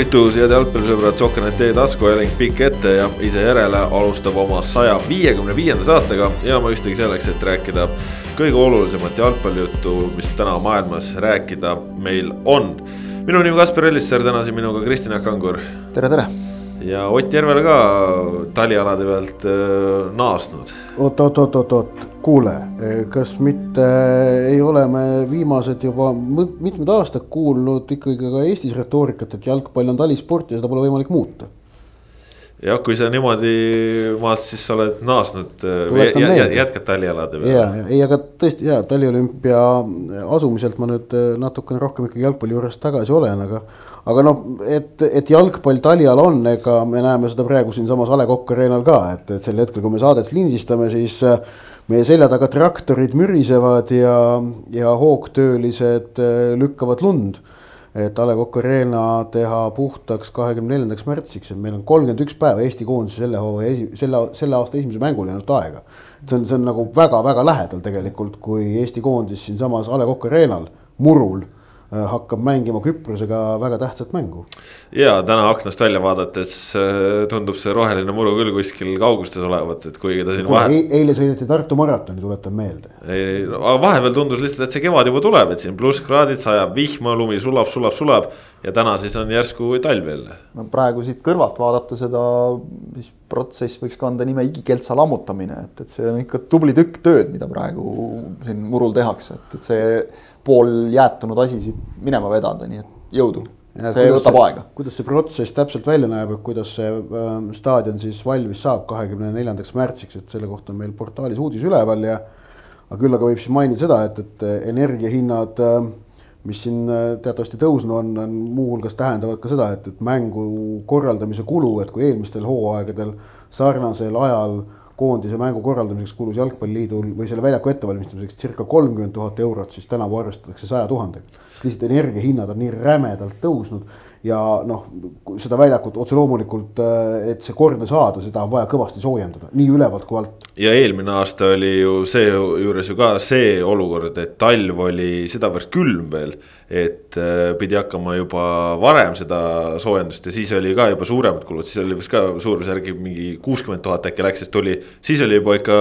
tervitus, head jalgpallisõbrad, Sokkernet e-tasku, Elering pikk ette ja ise järele alustab oma saja viiekümne viienda saatega ja mõistagi selleks, et rääkida kõige olulisemat jalgpallijuttu, mis täna maailmas rääkida meil on. minu nimi Kaspar Ellissaar, täna siin minuga Kristjan Kangur. tere, tere ja Ott Järvele ka talialade pealt äh, naasnud. oot, oot, oot, oot, oot, kuule, kas mitte ei ole me viimased juba mitmed aastad kuulnud ikkagi ka Eestis retoorikat, et jalgpall on talisport ja seda pole võimalik muuta jah, kui sa niimoodi vaatad, siis sa oled naasnud äh, jä, jätkad talialade peale. ja, ja ei, aga tõesti ja taliolümpia asumiselt ma nüüd äh, natukene rohkem ikkagi jalgpalli juures tagasi olen, aga. Aga noh, et, et jalgpall talial on, ega me näeme seda praegu siinsamas A Le Coq Arena'l ka, et, et sel hetkel, kui me saadet lindistame, siis äh, meie selja taga traktorid mürisevad ja, ja hoogtöölised lükkavad lund et A Le Coq Arena teha puhtaks kahekümne neljandaks märtsiks, et meil on kolmkümmend üks päeva Eesti koondise selle hooaja esi-, selle, selle aasta esimese mänguni ainult aega. see on, see on nagu väga-väga lähedal tegelikult, kui Eesti koondis siinsamas A Le Coq Arena'l murul Äh, hakkab mängima Küprosega väga tähtsat mängu. ja täna aknast välja vaadates äh, tundub see roheline muru küll kuskil kaugustes olevat, et kuigi ta siin vahe... E. eile sõideti Tartu maratoni, tuletan meelde. ei, aga vahepeal tundus lihtsalt, et see kevad juba tuleb, et siin plusskraadid, sajab vihma, lumi sulab, sulab, sulab. ja täna siis on järsku talv jälle. no praegu siit kõrvalt vaadata seda, siis protsess võiks kanda nime igikeltsa lammutamine, et, et see on ikka tubli tükk tööd, mida praegu siin murul tehakse, et, et see pool jäätunud asi siit minema vedada, nii et jõudu. see võtab see, aega. kuidas see protsess täpselt välja näeb, et kuidas see äh, staadion siis valmis saab kahekümne neljandaks märtsiks, et selle kohta on meil portaalis uudis üleval ja. aga küll aga võib siis mainida seda, et, et energiahinnad äh, mis siin äh, teatavasti tõusnud on, on muuhulgas tähendavad ka seda, et, et mängu korraldamise kulu, et kui eelmistel hooaegadel sarnasel ajal äh, koondise mängu korraldamiseks kulus Jalgpalliliidul või selle väljaku ettevalmistamiseks circa kolmkümmend tuhat eurot, siis tänavu arvestatakse saja tuhandega. sest lihtsalt energiahinnad on nii rämedalt tõusnud ja noh, seda väljakut otse loomulikult, äh, et see korda saada, seda on vaja kõvasti soojendada, nii ülevalt kui alt. ja eelmine aasta oli ju seejuures ju ka see olukord, et talv oli sedavõrd külm veel et äh, pidi hakkama juba varem seda soojendust ja siis oli ka juba suuremad kulud, siis oli vist ka suurusjärgi mingi kuuskümmend tuhat äkki läks, sest tuli. siis oli juba ikka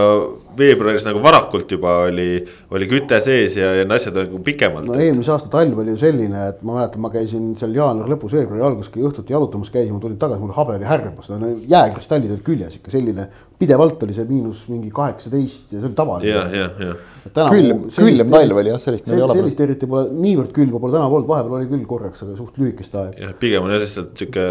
veebruaris nagu varakult juba oli, oli küte sees ja, ja need asjad olid nagu pikemalt. no eelmise aasta talv oli ju selline, et ma mäletan, ma käisin seal jaanuari lõpus, veebruari alguses, kui õhtuti jalutamas käisin, ma tulin tagasi, mul habe oli härbas, no jääkristallid olid küljes ikka selline pidevalt oli see miinus mingi kaheksateist ja see oli tavaline. jah, jah, jah. külm, külm talv oli jah, sellist meil ei ole. sellist eriti pole, niivõrd külma pole täna olnud, vahepeal oli küll korraks, aga suht lühikest aega. jah, pigem on jah lihtsalt sihuke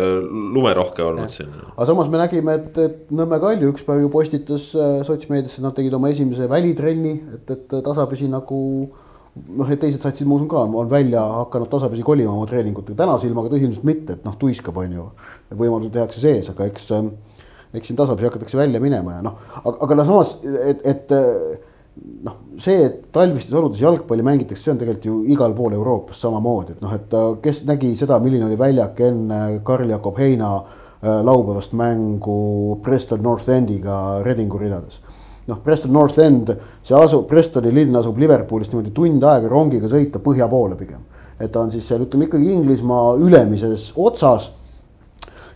lumerohke olnud siin. aga samas me nägime, et, et Nõmme Kalju üks päev ju postitas äh, sotsmeediasse, nad tegid oma esimese välitrenni, et, et tasapisi nagu noh, et teised satsid, ma usun ka, on välja hakanud tasapisi kolima oma treeningutega, tänase ilmaga tõsiselt mitte, et noh, tuiskab, on ju. võimalused tehakse sees, aga eks äh, eks siin tasapisi hakatakse välja minema ja noh, aga, aga no samas, et, et noh, see, et talvistes oludes jalgpalli mängitakse, see on tegelikult ju igal pool Euroopas samamoodi, et noh, et kes nägi seda, milline oli väljak enne Karl-Jakob Heina äh, laupäevast mängu Preston North Endiga Redingu ridades. noh, Preston North End, see asub, Prestoni linn asub Liverpoolist niimoodi tund aega rongiga sõita põhja poole pigem. et ta on siis seal ütleme ikkagi Inglismaa ülemises otsas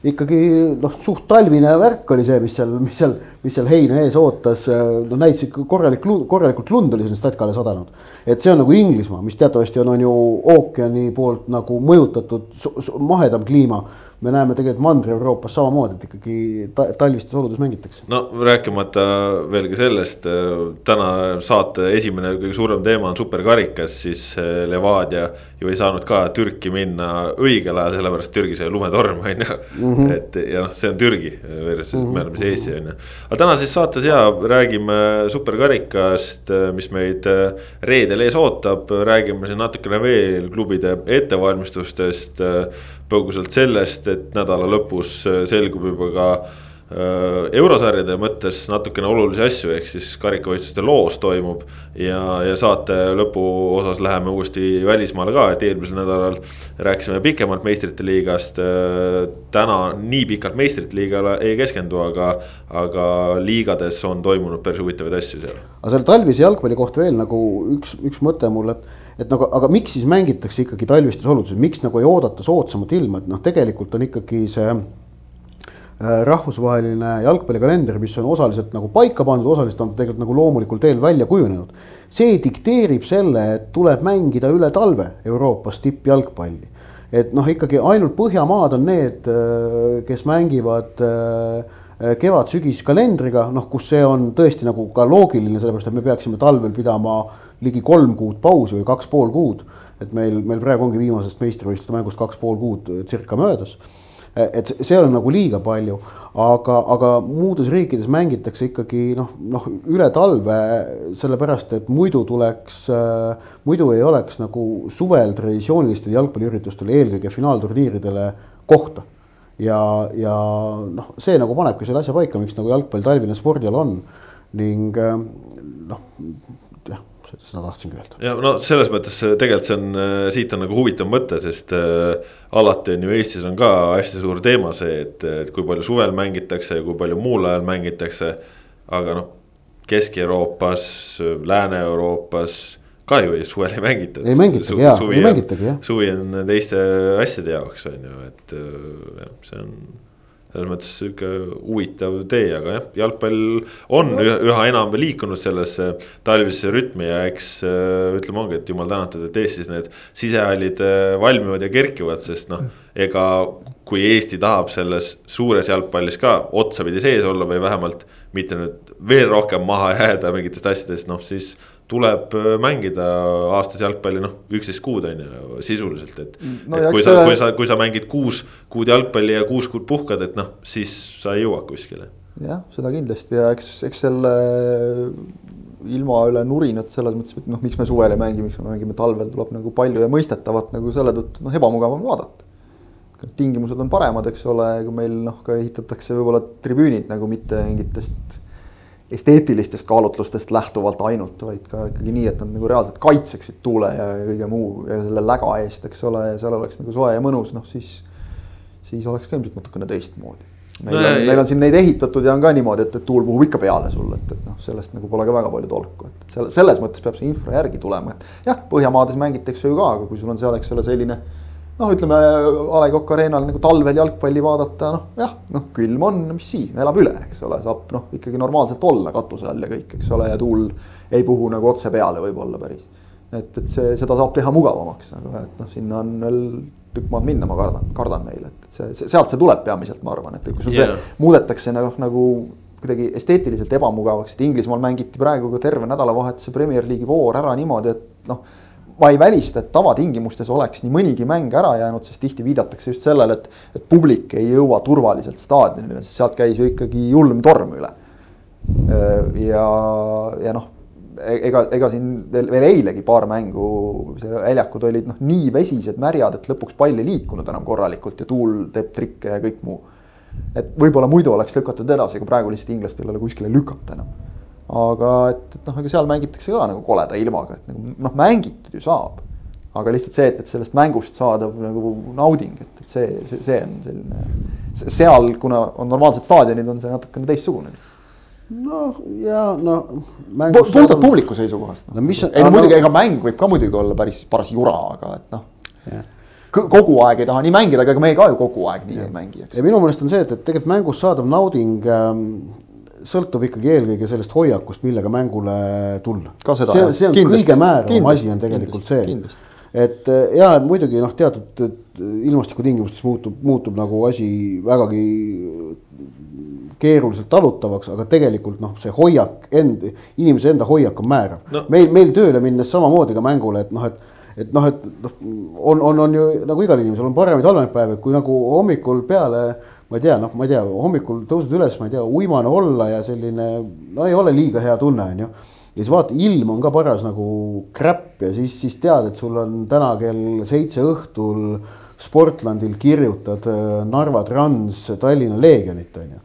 ikkagi noh, suht talvine värk oli see, mis seal, mis seal, mis seal heina ees ootas. noh, näitas ikka korralik, korralikult lund oli sinna statkale sadanud. et see on nagu Inglismaa, mis teatavasti on, on ju ookeani poolt nagu mõjutatud mahedam kliima me näeme tegelikult Mandri-Euroopas samamoodi, et ikkagi ta, talvistes oludes mängitakse. no rääkimata veel ka sellest, täna saate esimene kõige suurem teema on superkarikas, siis eh, Levadia ju ei saanud ka Türki minna õigel ajal, sellepärast Türgis oli lumetorm, on ju. Mhm. et ja noh, see on Türgi versus mm -hmm. me oleme siis Eesti on ju. aga täna siis saates ja räägime superkarikast, mis meid eh, reedel ees ootab, räägime siin natukene veel klubide ettevalmistustest põgusalt sellest, et nädala lõpus äh, selgub juba ka äh, eurosarjade mõttes natukene olulisi asju, ehk siis karikavõistluste loos toimub. ja, ja saate lõpuosas läheme uuesti välismaale ka, et eelmisel nädalal rääkisime pikemalt meistrite liigast. Äh, täna nii pikalt meistrite liigale ei keskendu, aga, aga liigades on toimunud päris huvitavaid asju seal. aga selle talvise jalgpalli kohta veel nagu üks, üks mõte mul, et et nagu, aga miks siis mängitakse ikkagi talvistes oludes, miks nagu ei oodata soodsamat ilma, et noh, tegelikult on ikkagi see äh, rahvusvaheline jalgpallikalender, mis on osaliselt nagu paika pandud, osaliselt on tegelikult nagu loomulikul teel välja kujunenud. see dikteerib selle, et tuleb mängida üle talve Euroopas tippjalgpalli. et noh, ikkagi ainult Põhjamaad on need, äh, kes mängivad äh, kevad-sügis kalendriga, noh, kus see on tõesti nagu ka loogiline, sellepärast et me peaksime talvel pidama ligi kolm kuud pausi või kaks pool kuud. et meil, meil praegu ongi viimasest meistrivõistluste mängust kaks pool kuud circa möödas. et see on nagu liiga palju, aga, aga muudes riikides mängitakse ikkagi noh, noh üle talve, sellepärast et muidu tuleks, muidu ei oleks nagu suvel traditsioonilistel jalgpalliüritustel, eelkõige finaalturniiridele kohta ja, ja noh, see nagu panebki selle asja paika, miks nagu jalgpall talvine spordiala on ning noh seda tahtsingi öelda. ja no selles mõttes tegelikult see on, äh, siit on nagu huvitav mõte, sest äh, alati on ju Eestis on ka hästi suur teema see, et, et kui palju suvel mängitakse ja kui palju muul ajal mängitakse. aga noh, Kesk-Euroopas, Lääne-Euroopas ka ju suvel ei mängita. ei mängitagi jaa, ei mängitagi jah. suvi on teiste asjade jaoks on ju, et äh, jah, see on selles mõttes sihuke huvitav tee, aga jah, jalgpall on üha enam liikunud sellesse talvisesse rütmi ja eks äh, ütleme ongi, et jumal tänatud, et Eestis need sisehallid äh, valmivad ja kerkivad, sest noh. ega kui Eesti tahab selles suures jalgpallis ka otsapidi sees olla või vähemalt mitte nüüd veel rohkem maha jääda mingitest asjadest, noh siis tuleb äh, mängida aastas jalgpalli noh, üksteist kuud on ju sisuliselt, et no,. et kui sa, kui sa, kui sa mängid kuus kuud jalgpalli ja kuus kuud puhkad, et noh, siis sa ei jõua kuskile. jah, seda kindlasti ja eks, eks selle ilma üle nurinat selles mõttes, et noh, miks me suvel ei mängi, miks me mängime talvel, tuleb nagu palju ja mõistetavat nagu selle tõttu noh, ebamugav on vaadata. tingimused on paremad, eks ole, kui meil noh, ka ehitatakse võib-olla tribüünid nagu mitte mingitest esteetilistest kaalutlustest lähtuvalt ainult, vaid ka ikkagi nii, et nad nagu reaalselt kaitseksid tuule ja kõige muu ja selle läga eest, eks ole, ja seal oleks nagu soe ja mõnus, noh siis. siis oleks ka ilmselt natukene teistmoodi. meil no, on, meil on siin neid ehitatud ja on ka niimoodi, et, et tuul puhub ikka peale sulle, et, et noh, sellest nagu pole ka väga palju tolku, et selle, selles mõttes peab see infra järgi tulema, et jah, Põhjamaades mängitakse ju ka, aga kui sul on seal, eks ole, selline noh, ütleme A Le Coq Arena'l nagu talvel jalgpalli vaadata, noh jah, noh külm on, mis siis, elab üle, eks ole, saab noh, ikkagi normaalselt olla katuse all ja kõik, eks ole, ja tuul ei puhu nagu otse peale võib-olla päris. et, et see, seda saab teha mugavamaks, aga et noh, sinna on veel tükk maad minna, ma kardan, kardan meil, et see, see, sealt see tuleb peamiselt, ma arvan, et kui sul yeah. see muudetakse nagu, nagu kuidagi esteetiliselt ebamugavaks, et Inglismaal mängiti praegu ka terve nädalavahetuse Premier League'i voor ära niimoodi, et noh ma ei välista, et tavatingimustes oleks nii mõnigi mäng ära jäänud, sest tihti viidatakse just sellele, et, et publik ei jõua turvaliselt staadionile, sest sealt käis ju ikkagi julm torm üle. ja, ja noh, e-, ega, ega siin veel, veel eilegi paar mängu, see väljakud olid noh, nii vesised, märjad, et lõpuks pall ei liikunud enam korralikult ja tuul teeb trikke ja kõik muu. et võib-olla muidu oleks lükatud edasi, aga praegu lihtsalt inglastel ei ole kuskile lükata enam aga et, et noh, ega seal mängitakse ka nagu koleda ilmaga, et nagu noh, mängitud ju saab. aga lihtsalt see, et, et sellest mängust saadav nagu nauding, et, et see, see, see on selline. seal, kuna on normaalsed staadionid, on see natukene teistsugune noh, ja no. puhtalt publiku seisukohast no,. ei no muidugi, ega mäng võib ka muidugi olla päris paras jura, aga et noh kogu aeg ei taha nii mängida, aga ega me ka ju kogu aeg nii ja. ei mängi, eks. ja minu meelest on see, et, et tegelikult mängust saadav nauding ähm, sõltub ikkagi eelkõige sellest hoiakust, millega mängule tulla. see, see on kindlasti, kõige määravam asi on tegelikult kindlasti, see. et eh, ja muidugi noh, teatud ilmastikutingimustes muutub, muutub nagu asi vägagi keeruliselt talutavaks, aga tegelikult noh, see hoiak end, inimese enda hoiak on määrav no.. meil, meil tööle minnes samamoodi ka mängule, et noh, et et noh, et noh, on, on, on ju nagu igal inimesel on paremaid, halvemaid päevi, kui nagu hommikul peale ma ei tea, noh, ma ei tea, hommikul tõused üles, ma ei tea, uimane olla ja selline, no ei ole liiga hea tunne, on ju. ja siis vaata, ilm on ka paras nagu kräpp ja siis, siis tead, et sul on täna kell seitse õhtul Sportlandil kirjutad äh, Narva Trans Tallinna Leegionit, on ju.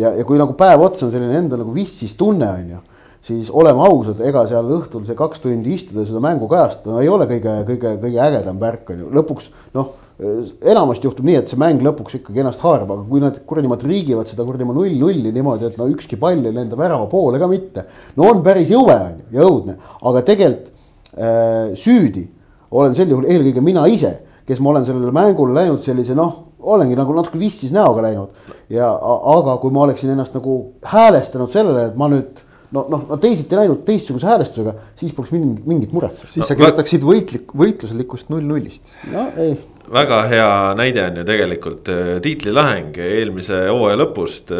ja, ja kui nagu päev otsa on selline enda nagu vissis tunne, on ju siis oleme ausad, ega seal õhtul see kaks tundi istuda seda mängu kajastada no, ei ole kõige, kõige, kõige ägedam värk on ju, lõpuks noh enamasti juhtub nii, et see mäng lõpuks ikkagi ennast haarab, aga kui nad kuradi matriigivad seda kuradi null-nulli niimoodi, et no ükski pall ei lenda värava poole ka mitte. no on päris jõve on ju ja õudne, aga tegelikult äh, süüdi olen sel juhul eelkõige mina ise, kes ma olen sellele mängule läinud sellise noh, olengi nagu natuke vissis näoga läinud. ja aga kui ma oleksin ennast nagu häälestanud sellele, et ma nüüd no, noh, no teisiti läinud teistsuguse häälestusega, siis poleks mingit, mingit muret. siis sa kirjutaksid võitlik, võitluslikust null-nullist. no ei väga hea näide on ju tegelikult äh, tiitlilaheng eelmise hooaja lõpust.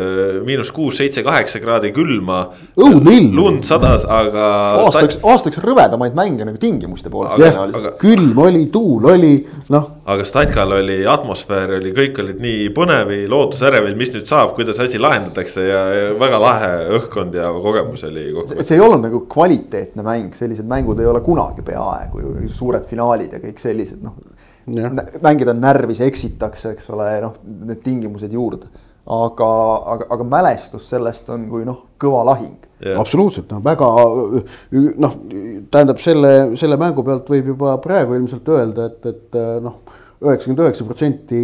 miinus kuus, seitse, kaheksa kraadi külma. Õudne ilm. lund sadas, aga. aastaks, aastaks rõvedamaid mänge nagu tingimuste poolest. jah aga-, külm oli, tuul oli, noh aga Statkal oli atmosfäär oli, kõik olid nii põnevi, lootusärevil, mis nüüd saab, kuidas asi lahendatakse ja, ja väga lahe õhkkond ja kogemus oli see ei olnud nagu kvaliteetne mäng, sellised mängud ei ole kunagi peaaegu ju, suured finaalid ja kõik sellised noh. Mängida närvis, eksitakse, eks ole, noh, need tingimused juurde. aga, aga, aga mälestus sellest on kui noh, kõva lahing. Absoluutselt noh, väga noh, tähendab selle, selle mängu pealt võib juba praegu ilmselt öelda, et, et noh üheksakümmend üheksa protsenti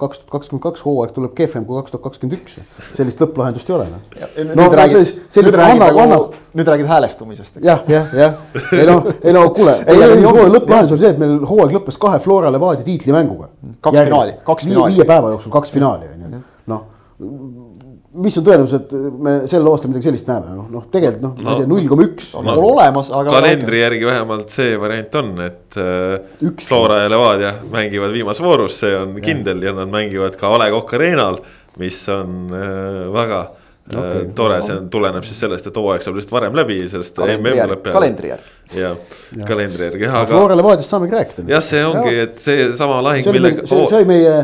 kaks tuhat kakskümmend kaks hooaeg tuleb kehvem kui kaks tuhat kakskümmend üks. sellist lõpplahendust ei ole noh. nüüd no räägid, selles- selles nüüd räägid annab- nagu annab-, nüüd räägid häälestumisest. jah, jah, jah, ei no, ei no kuule, eelmise hooaja lõpplahendus oli see, et meil hooaeg lõppes kahe Flora Levadia tiitlimänguga. Kaks finaali, kaks finaali. viie päeva jooksul kaks finaali on ju, noh. Mis on tõenäosus, et me sel aastal midagi sellist näeme, noh, noh tegelikult noh, ma ei tea, null koma üks. on nagu olemas, aga. kalendri järgi vähemalt see variant on, et äh, Flora ja Levadia mängivad viimases voorus, see on kindel ja nad mängivad ka A Le Coq Arena'l, mis on äh, väga okay, äh, tore, see on, tuleneb siis sellest, et hooaeg saab lihtsalt varem läbi, sellest kalendri järgi, tuleb peale. kalendri järgi. jah, kalendri järgi, jah, aga Flora Levadiast saamegi rääkida. jah, see ongi, et seesama lahing, millega see oli meie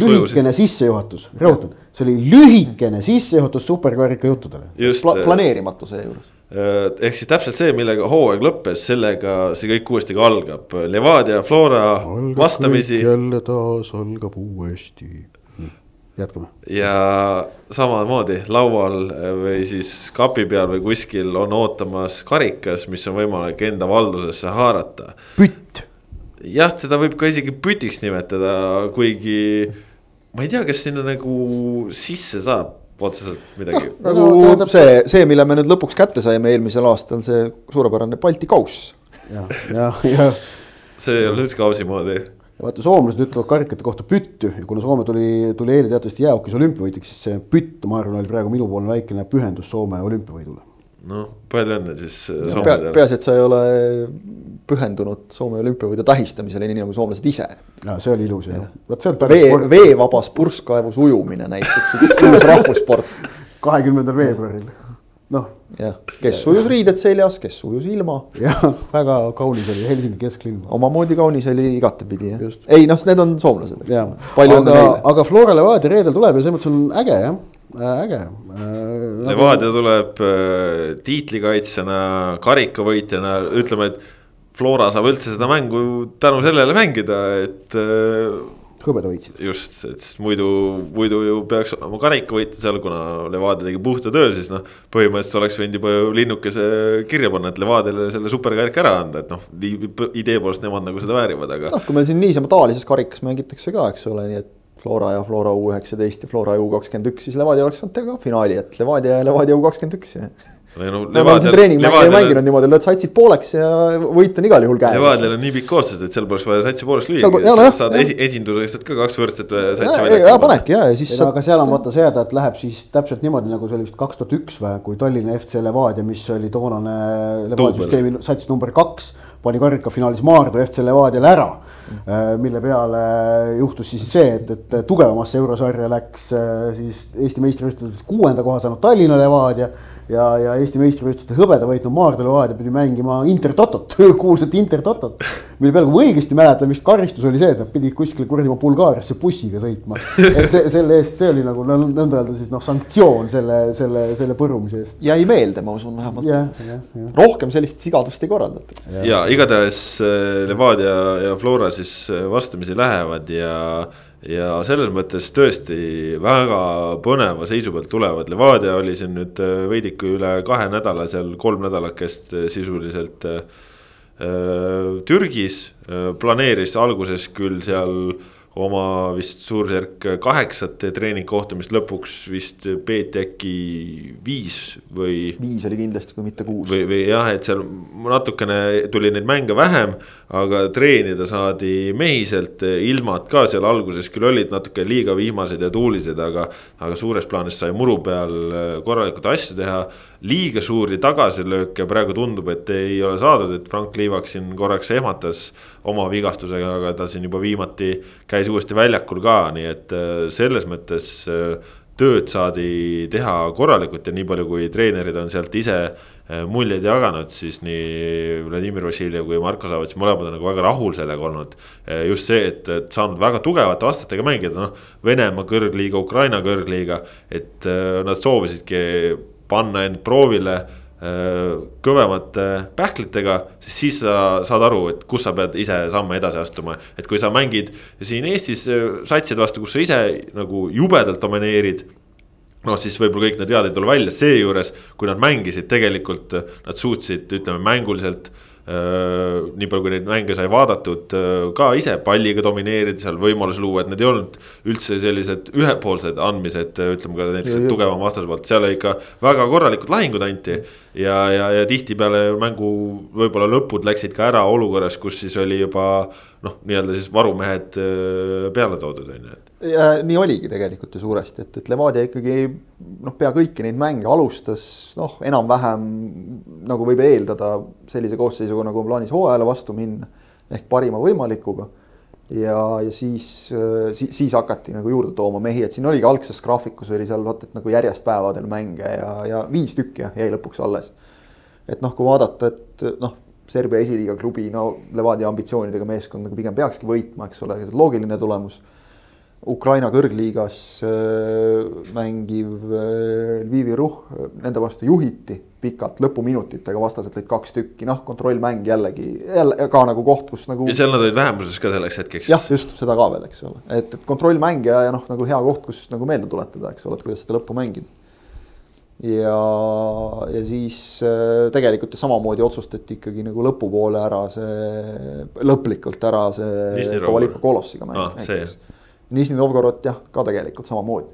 lühikene sissejuhatus, rõhutan, see oli lühikene sissejuhatus superkarika juttudele. Pla- äh, planeerimatu seejuures. Äh, ehk siis täpselt see, millega hooaeg lõppes, sellega see kõik uuesti ka algab. Levadia, Flora vastamisi jälle taas algab uuesti. jätkame. ja samamoodi laual äh, või siis kapi peal või kuskil on ootamas karikas, mis on võimalik enda valdusesse haarata. pütt. jah, seda võib ka isegi pütiks nimetada, kuigi ma ei tea, kas sinna nagu sisse saab otseselt midagi no, nagu No tähendab- see, see, mille me nüüd lõpuks kätte saime eelmisel aastal, see suurepärane Balti kauss. ja, ja, ja see ei ole üldse kausi moodi. ja vaata, soomlased ütlevad karikate kohta püttu ja kuna Soome tuli, tuli eile teatavasti jäähokis olümpiavõitjaks, siis see pütt, ma arvan, oli praegu minupoolne väikene pühendus Soome olümpiavõidule. Noh, palju õnne siis äh, Pea, soomlastele. peaasi, et sa ei ole pühendunud Soome olümpiavõidu tähistamisele, nii nagu soomlased ise. ja see oli ilus ja vot see on vee, veevabas purskkaevus ujumine näiteks, üks uus rahvussport. kahekümnendal veebruaril, noh jah, kes ujus riided seljas, kes ujus ilma. jah, väga kaunis oli Helsingi kesklinn. omamoodi kaunis oli igatepidi jah ei noh, need on soomlased. ja, palju õnne aga, neile. aga Flora Levadia reedel tuleb ja selles mõttes on äge jah, äge äh,. Levadia tuleb äh, tiitlikaitsjana, karikavõitjana, ütleme, et Flora saab üldse seda mängu tänu sellele mängida, et äh, hõbeda võitsid. just, et muidu, muidu ju peaks olema karikavõitja seal, kuna Levadia tegi puhta töö, siis noh. põhimõtteliselt oleks võinud juba ju linnukese kirja panna, et Levadiale selle superkarika ära anda, et noh, idee poolest nemad nagu seda väärivad, aga. noh, kui meil siin niisama tavalises karikas mängitakse ka, eks ole, nii et Flora ja Flora U üheksateist ja Flora U kakskümmend üks, siis Levadia oleks saanud teha ka finaali, et Levadia ja Levadia U kakskümmend üks me oleme siin treeningmänge mänginud niimoodi, lööd satsid pooleks ja võit on igal juhul käes. Levadial on nii pikk koostöös, et seal poleks vaja satsi poolest Seal po- lüüa, jah, saad jah. esi, esindusest ka kaks võrdset äh, satsi ja panedki ja, ja siis ei no aga seal on vaata see häda, et läheb siis täpselt niimoodi, nagu see oli vist kaks tuhat üks või, kui Tallinna FC Levadia, mis oli toonane Levadia süsteemi sats number kaks, pani karikafinaalis Maardu FC Levadiale ära. mille peale juhtus siis see, et, et tugevamasse eurosarja läks äh, siis Eesti meistrivõistlustes kuuenda koha saanud Tallinna Levadia ja, ja Eesti meistrivõistluste hõbeda võitnud Maardu Levadia pidi mängima Intertotot, kuulsat Intertotot. mille peale, kui ma õigesti mäletan, vist karistus oli see, et nad pidid kuskile kuradi Bulgaariasse bussiga sõitma. et see, selle eest, see oli nagu nõn- nõnda öelda siis noh, sanktsioon selle, selle, selle põrumise eest. jäi meelde, ma usun vähemalt. jah, jah, jah. rohkem sellist sigadust ei korraldatud. ja igatahes äh, Levadia ja Flora siis äh, vastamisi lähevad ja, ja selles mõttes tõesti väga põneva seisu pealt tulevad. Levadia oli siin nüüd äh, veidike üle kahe nädala seal kolm nädalakest äh, sisuliselt äh, äh, Türgis planeeris alguses küll seal oma vist suurusjärk kaheksat treeningkohtumist lõpuks vist peeti äkki viis või. viis oli kindlasti, kui mitte kuus. või, või jah, et seal natukene tuli neid mänge vähem, aga treenida saadi mehiselt, ilmad ka seal alguses küll olid natuke liiga vihmased ja tuulised, aga. aga suures plaanis sai muru peal korralikult asju teha liiga suuri tagasilööke praegu tundub, et ei ole saadud, et Frank Liivak siin korraks ehmatas oma vigastusega, aga ta siin juba viimati käis uuesti väljakul ka, nii et äh, selles mõttes äh, tööd saadi teha korralikult ja nii palju, kui treenerid on sealt ise äh, muljeid jaganud, siis nii Vladimir Vassiljev kui Marko Savets, mõlemad on nagu väga rahul sellega olnud. just see, et, et saanud väga tugevate vastastega mängida, noh, Venemaa kõrgliiga, Ukraina kõrgliiga, et nad soovisidki panna end proovile äh, kõvemate pähklitega, siis siis sa saad aru, et kus sa pead ise samme edasi astuma. et kui sa mängid siin Eestis äh, satside vastu, kus sa ise nagu jubedalt domineerid. noh, siis võib-olla kõik need vead ei tule välja, seejuures kui nad mängisid, tegelikult nad suutsid, ütleme mänguliselt Äh, nii palju, kui neid mänge sai vaadatud, äh, ka ise palliga domineerida, seal võimalusi luua, et need ei olnud üldse sellised ühepoolsed andmised, ütleme ka näiteks tugevama vastase poolt, seal ikka väga korralikud lahingud anti. ja, ja, ja tihtipeale mängu võib-olla lõpud läksid ka ära olukorras, kus siis oli juba noh, nii-öelda siis varumehed äh, peale toodud, on ju, ja nii oligi tegelikult ju suuresti, et, et Levadia ikkagi noh, pea kõiki neid mänge alustas noh, enam-vähem nagu võib eeldada sellise koosseisuga, nagu on plaanis hooajale vastu minna. ehk parima võimalikuga. ja, ja siis, siis, siis hakati nagu juurde tooma mehi, et siin oligi algses graafikus oli seal vaata, et nagu järjest päevadel mänge ja, ja viis tükki jäi lõpuks alles. et noh, kui vaadata, et noh Serbia esiliiga klubi, no Levadia ambitsioonidega meeskond nagu pigem peakski võitma, eks ole, loogiline tulemus Ukraina kõrgliigas äh, mängiv äh, Lvivi Ruh, nende vastu juhiti pikalt lõpuminutitega, vastased lõid kaks tükki, noh, kontrollmäng jällegi, jälle ka nagu koht, kus nagu. ja seal nad olid vähemuses ka selleks hetkeks. jah, just seda ka veel, eks ole, et, et kontrollmäng ja, ja noh, nagu hea koht, kus nagu meelde tuletada, eks ole, et kuidas seda lõppu mängida. ja, ja siis äh, tegelikult ju samamoodi otsustati ikkagi nagu lõpupoole ära see, lõplikult ära see Kovaliko Kolossiga mäng ah, näiteks Nižni Novgorod jah, ka tegelikult samamoodi.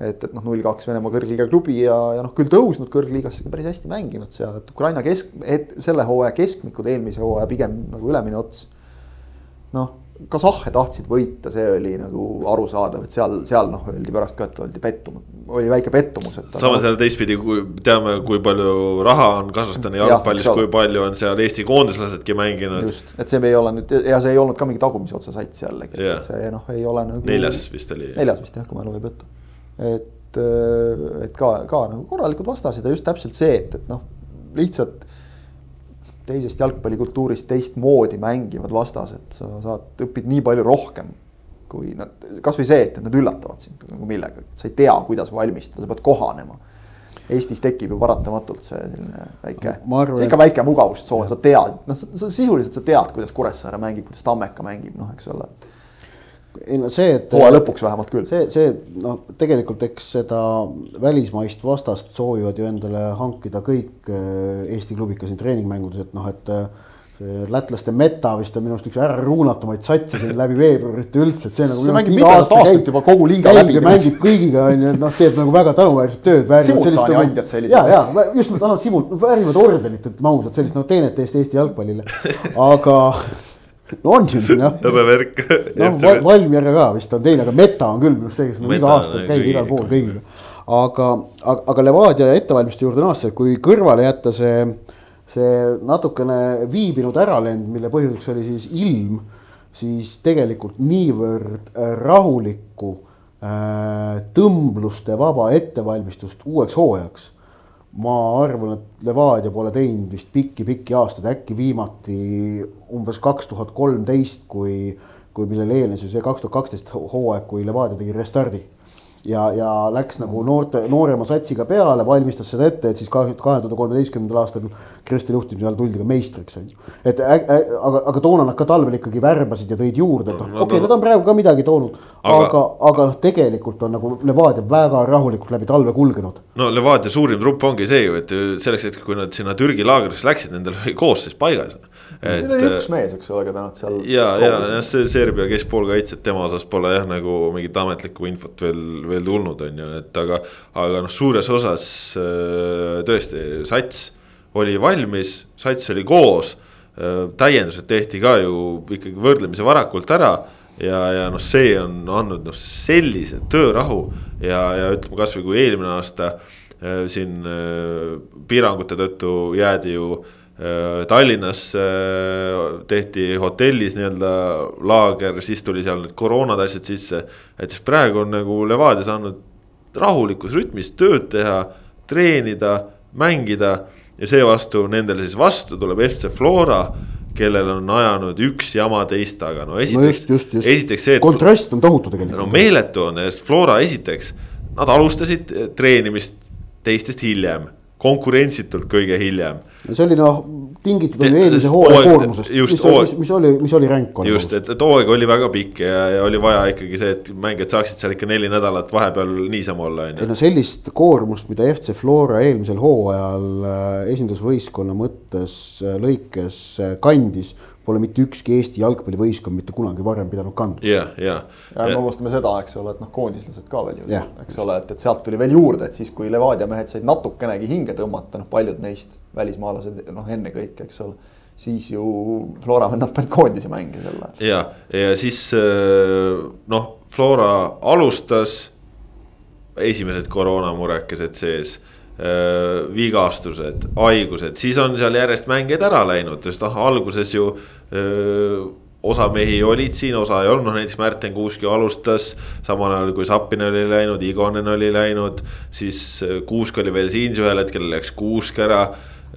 et, et noh, null kaks Venemaa kõrgliiga klubi ja, ja noh, küll tõusnud kõrgliigasse päris hästi mänginud seal, et Ukraina kesk, et selle hooaja keskmikud, eelmise hooaja pigem nagu ülemine ots. noh, Kasahhe tahtsid võita, see oli nagu arusaadav, et seal, seal noh, öeldi pärast ka, et oldi pettunud, oli väike pettumus, et. samas jälle teistpidi, kui teame, kui palju raha on Kasahstani jalgpallis, kui palju on seal Eesti koondislasedki mänginud. just, et see ei ole nüüd ja see ei olnud ka mingi tagumise otsa sats jällegi yeah., et see noh, ei ole nagu. neljas vist oli. neljas vist jah, kui mälu võib jutt. et, et ka, ka nagu korralikud vastased ja just täpselt see, et, et noh, lihtsalt teisest jalgpallikultuurist teistmoodi mängivad vastased, sa saad, õpid nii palju rohkem. kui nad, kasvõi see, et nad üllatavad sind nagu millegagi, et sa ei tea, kuidas valmistada, sa pead kohanema. Eestis tekib ju paratamatult see selline väike, ikka väike mugavustsoon, sa tead, noh, sa sisuliselt sa tead, kuidas Kuressaare mängib, kuidas Tammeka mängib, noh, eks ole ei no see, et. hooaja lõpuks vähemalt küll. see, see noh, tegelikult eks seda välismaist vastast soovivad ju endale hankida kõik äh, Eesti klubid ka siin treeningmängudes, et noh, et äh, lätlaste meta vist on minu arust üks ära ruunatumaid satse siin läbi veebruarit üldse, et see nagu. see mängib mitmendat aastat juba kogu liiga läbi. mängib kõigiga on ju, et noh, teeb nagu väga tänuväärset tööd. simultaani andjad sellised. ja, ja just nad annavad simult-, väärivad ordenit, ütleme ausalt, sellist nagu teenet eest Eesti jalgpallile, aga no on ju jah. hõbevärk. noh, Valmiera ka vist on teine, aga Meta on küll minu arust see, kes iga aasta käib igal pool kõigiga. aga, aga, aga Levadia ettevalmistuse juurde naasta, kui kõrvale jätta see, see natukene viibinud äralend, mille põhjuseks oli siis ilm, siis tegelikult niivõrd rahulikku äh, tõmbluste vaba ettevalmistust uueks hooajaks ma arvan, et Levadia pole teinud vist pikki-pikki aastaid, äkki viimati umbes kaks tuhat kolmteist, kui, kui millele eelnes ju see kaks tuhat kaksteist hooaeg, kui Levadia tegi restardi ja, ja läks nagu noorte, noorema satsiga peale, valmistas seda ette, et siis kahe tuhande kolmeteistkümnendal aastal Kristjan juhtimise all tuldi ka meistriks, on ju. et ä, ä, aga, aga toona nad ka talvel ikkagi värbasid ja tõid juurde, et noh, okei okay, nad on praegu ka midagi toonud. aga, aga, aga noh, tegelikult on nagu Levadia väga rahulikult läbi talve kulgenud. no Levadia suurim trupp ongi see ju, et selleks hetkeks, kui nad sinna Türgi laagrisse läksid, nendel oli koosseis paigas Neil oli üks mees, eks ole, keda nad seal. ja, ja jah, see Serbia keskpoolkaitsjad, tema osas pole jah, nagu mingit ametlikku infot veel, veel tulnud, on ju, et aga. aga noh, suures osas äh, tõesti, sats oli valmis, sats oli koos. Äh, täiendused tehti ka ju ikkagi võrdlemisi varakult ära ja, ja noh, see on andnud noh, sellise töörahu ja, ja ütleme kasvõi kui eelmine aasta äh, siin piirangute tõttu jäädi ju Äh, Tallinnas äh, tehti hotellis nii-öelda laager, siis tuli seal need koroonad asjad sisse. et siis praegu on nagu Levadia saanud rahulikus rütmis tööd teha, treenida, mängida. ja seevastu nendele siis vastu tuleb FC Flora, kellel on ajanud üks jama teist taga, no esiteks no just, just, just. esiteks see. kontrast on tohutu tegelikult. no meeletu on, sest Flora esiteks, nad alustasid treenimist teistest hiljem konkurentsitult kõige hiljem. see oli noh, tingitud ju eelmise hooaja koormusest, mis, mis, mis oli, mis oli ränk. just, et, et hooaeg oli väga pikk ja, ja oli vaja ikkagi see, et mängijad saaksid seal ikka neli nädalat vahepeal niisama olla, on ju. ei no sellist koormust, mida FC Flora eelmisel hooajal äh, esindusvõistkonna mõttes äh, lõikes äh, kandis pole mitte ükski Eesti jalgpallivõistkond mitte kunagi varem pidanud kandma. ja, ja. ja me unustame seda, eks ole, et noh, koondislased ka veel ju, eks ole, et, et sealt tuli veel juurde, et siis, kui Levadia mehed said natukenegi hinge tõmmata, noh, paljud neist välismaalased, noh, ennekõike, eks ole siis ju Flora vennad panid koondise mänge sel ajal. ja, ja siis äh, noh, Flora alustas esimesed koroonamurekesed sees vigastused, haigused, siis on seal järjest mängijaid ära läinud, sest noh, alguses ju osa mehi olid siin, osa ei olnud, noh näiteks Märten Kuusk ju alustas. samal ajal kui Zappin oli läinud, Igonen oli läinud, siis Kuusk oli veel siin, siis ühel hetkel läks Kuusk ära.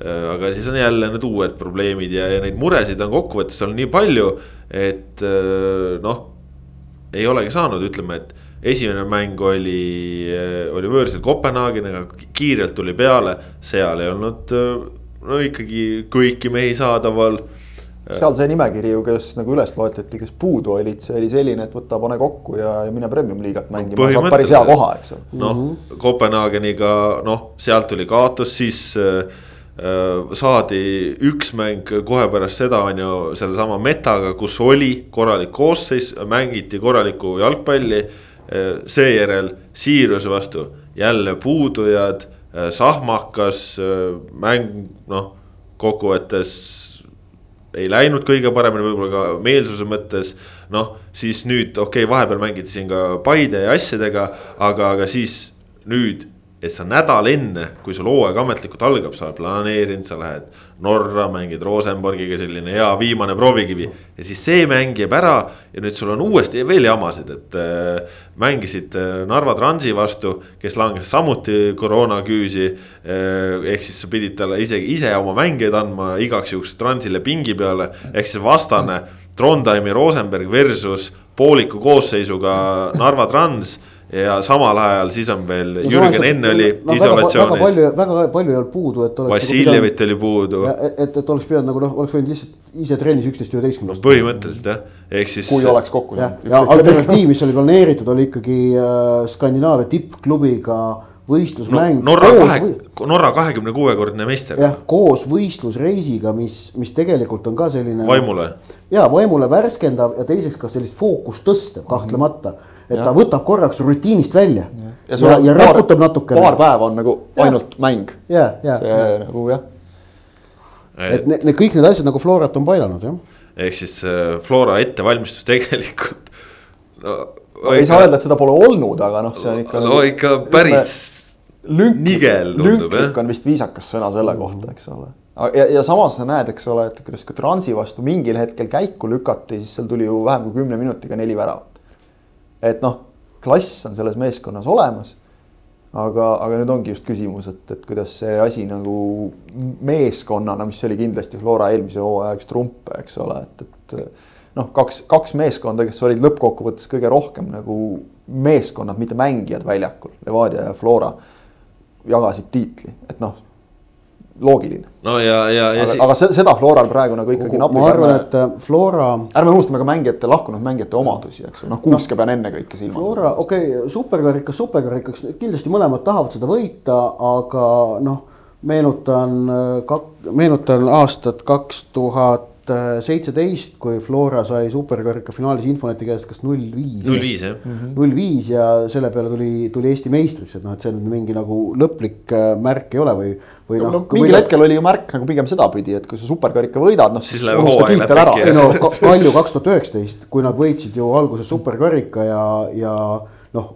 aga siis on jälle need uued probleemid ja, ja neid muresid on kokkuvõttes on nii palju, et noh. ei olegi saanud, ütleme, et esimene mäng oli, oli võõrsil Kopenhaageniga, kiirelt tuli peale, seal ei olnud no ikkagi kõiki mehi saadaval seal see nimekiri ju, kes nagu üles loetleti, kes puudu olid, see oli selline, et võta, pane kokku ja, ja mine premium-liigat mängima, saad päris hea koha, eks ole. noh mm -hmm., Kopenhaageniga noh, sealt tuli kaotus, siis äh, saadi üks mäng kohe pärast seda on ju sellesama metaga, kus oli korralik koosseis, mängiti korralikku jalgpalli. Seejärel Siiruse vastu jälle puudujad äh,, sahmakas äh, mäng, noh kokkuvõttes ei läinud kõige paremini, võib-olla ka meelsuse mõttes. noh, siis nüüd okei okay,, vahepeal mängiti siin ka Paide ja asjadega, aga, aga siis nüüd, et sa nädal enne, kui sul hooaeg ametlikult algab, sa oled planeerinud, sa lähed Norra, mängid Rosenborgiga selline hea viimane proovikivi. ja siis see mäng jääb ära ja nüüd sul on uuesti veel jamasid, et äh, mängisid äh, Narva Transi vastu, kes langes samuti koroonaküüsi äh,. ehk siis sa pidid talle isegi ise oma mängijaid andma igaks juhuks Transile pingi peale, ehk siis vastane Trondheimi Rosenberg versus pooliku koosseisuga Narva Trans ja samal ajal siis on veel no, Jürgen enne oli no, isolatsioonis. väga palju, väga palju ei olnud puudu, et. Vassiljevit nagu oli puudu. et, et, oleks pidanud nagu noh, oleks võinud lihtsalt ise trennis üksteist üheteistkümnest no,. põhimõtteliselt jah, ehk siis. kui oleks kokku saanud. ja alternatiiv, mis oli planeeritud, oli ikkagi äh, Skandinaavia tippklubiga võistlusmäng no,. Norra kahe, Norra kahekümne kuuekordne meister. jah, koos võistlusreisiga, mis, mis tegelikult on ka selline. vaimule. ja vaimule värskendav ja teiseks ka sellist fookust tõstev kahtlemata mm. -hmm et ja. ta võtab korraks rutiinist välja. ja, ja, ja, ja raputab natukene. paar päeva on nagu ainult ja. mäng. see nagu jah. et need, need kõik need asjad nagu Florat on pailanud jah. ehk siis äh, Flora ettevalmistus tegelikult no,. ei saa öelda, et seda pole olnud, aga noh, see on ikka. no nagu, ikka päris lünk, nigel tundub jah. lünklik on vist viisakas sõna selle kohta, eks ole ja, ja samas sa näed, eks ole, et kuidas ka Transi vastu mingil hetkel käiku lükati, siis seal tuli ju vähem kui kümne minutiga neli väravat et noh, klass on selles meeskonnas olemas. aga, aga nüüd ongi just küsimus, et, et kuidas see asi nagu meeskonnana, mis oli kindlasti Flora eelmise hooaja üks trumpe, eks ole, et, et. noh, kaks, kaks meeskonda, kes olid lõppkokkuvõttes kõige rohkem nagu meeskonnad, mitte mängijad väljakul, Levadia ja Flora jagasid tiitli, et noh loogiline. no ja, ja, ja. aga, aga seda Floral praegu nagu ikkagi napib. ma arvan, et äh, Flora. ärme unustame ka mängijate, lahkunud mängijate omadusi, eks ju, noh Kuuske no, pean ennekõike silmas. Flora, okei okay,, superkarikas, superkarikaks, kindlasti mõlemad tahavad seda võita, aga noh. meenutan, äh, meenutan aastat kaks tuhat seitseteist, kui Flora sai superkarika finaalis Infoneti käest kas null viis. null viis jah. null viis ja selle peale tuli, tuli Eesti meistriks, et noh, et see nüüd mingi nagu lõplik äh, märk ei ole või, või no, noh no,. mingil hetkel oli ju märk nagu pigem sedapidi, et kui sa superkarika võidad, noh Siis hooaeg tiitel ära ei no Ka- Kalju kaks tuhat üheksateist, kui nad võitsid ju alguses superkarika ja, ja noh,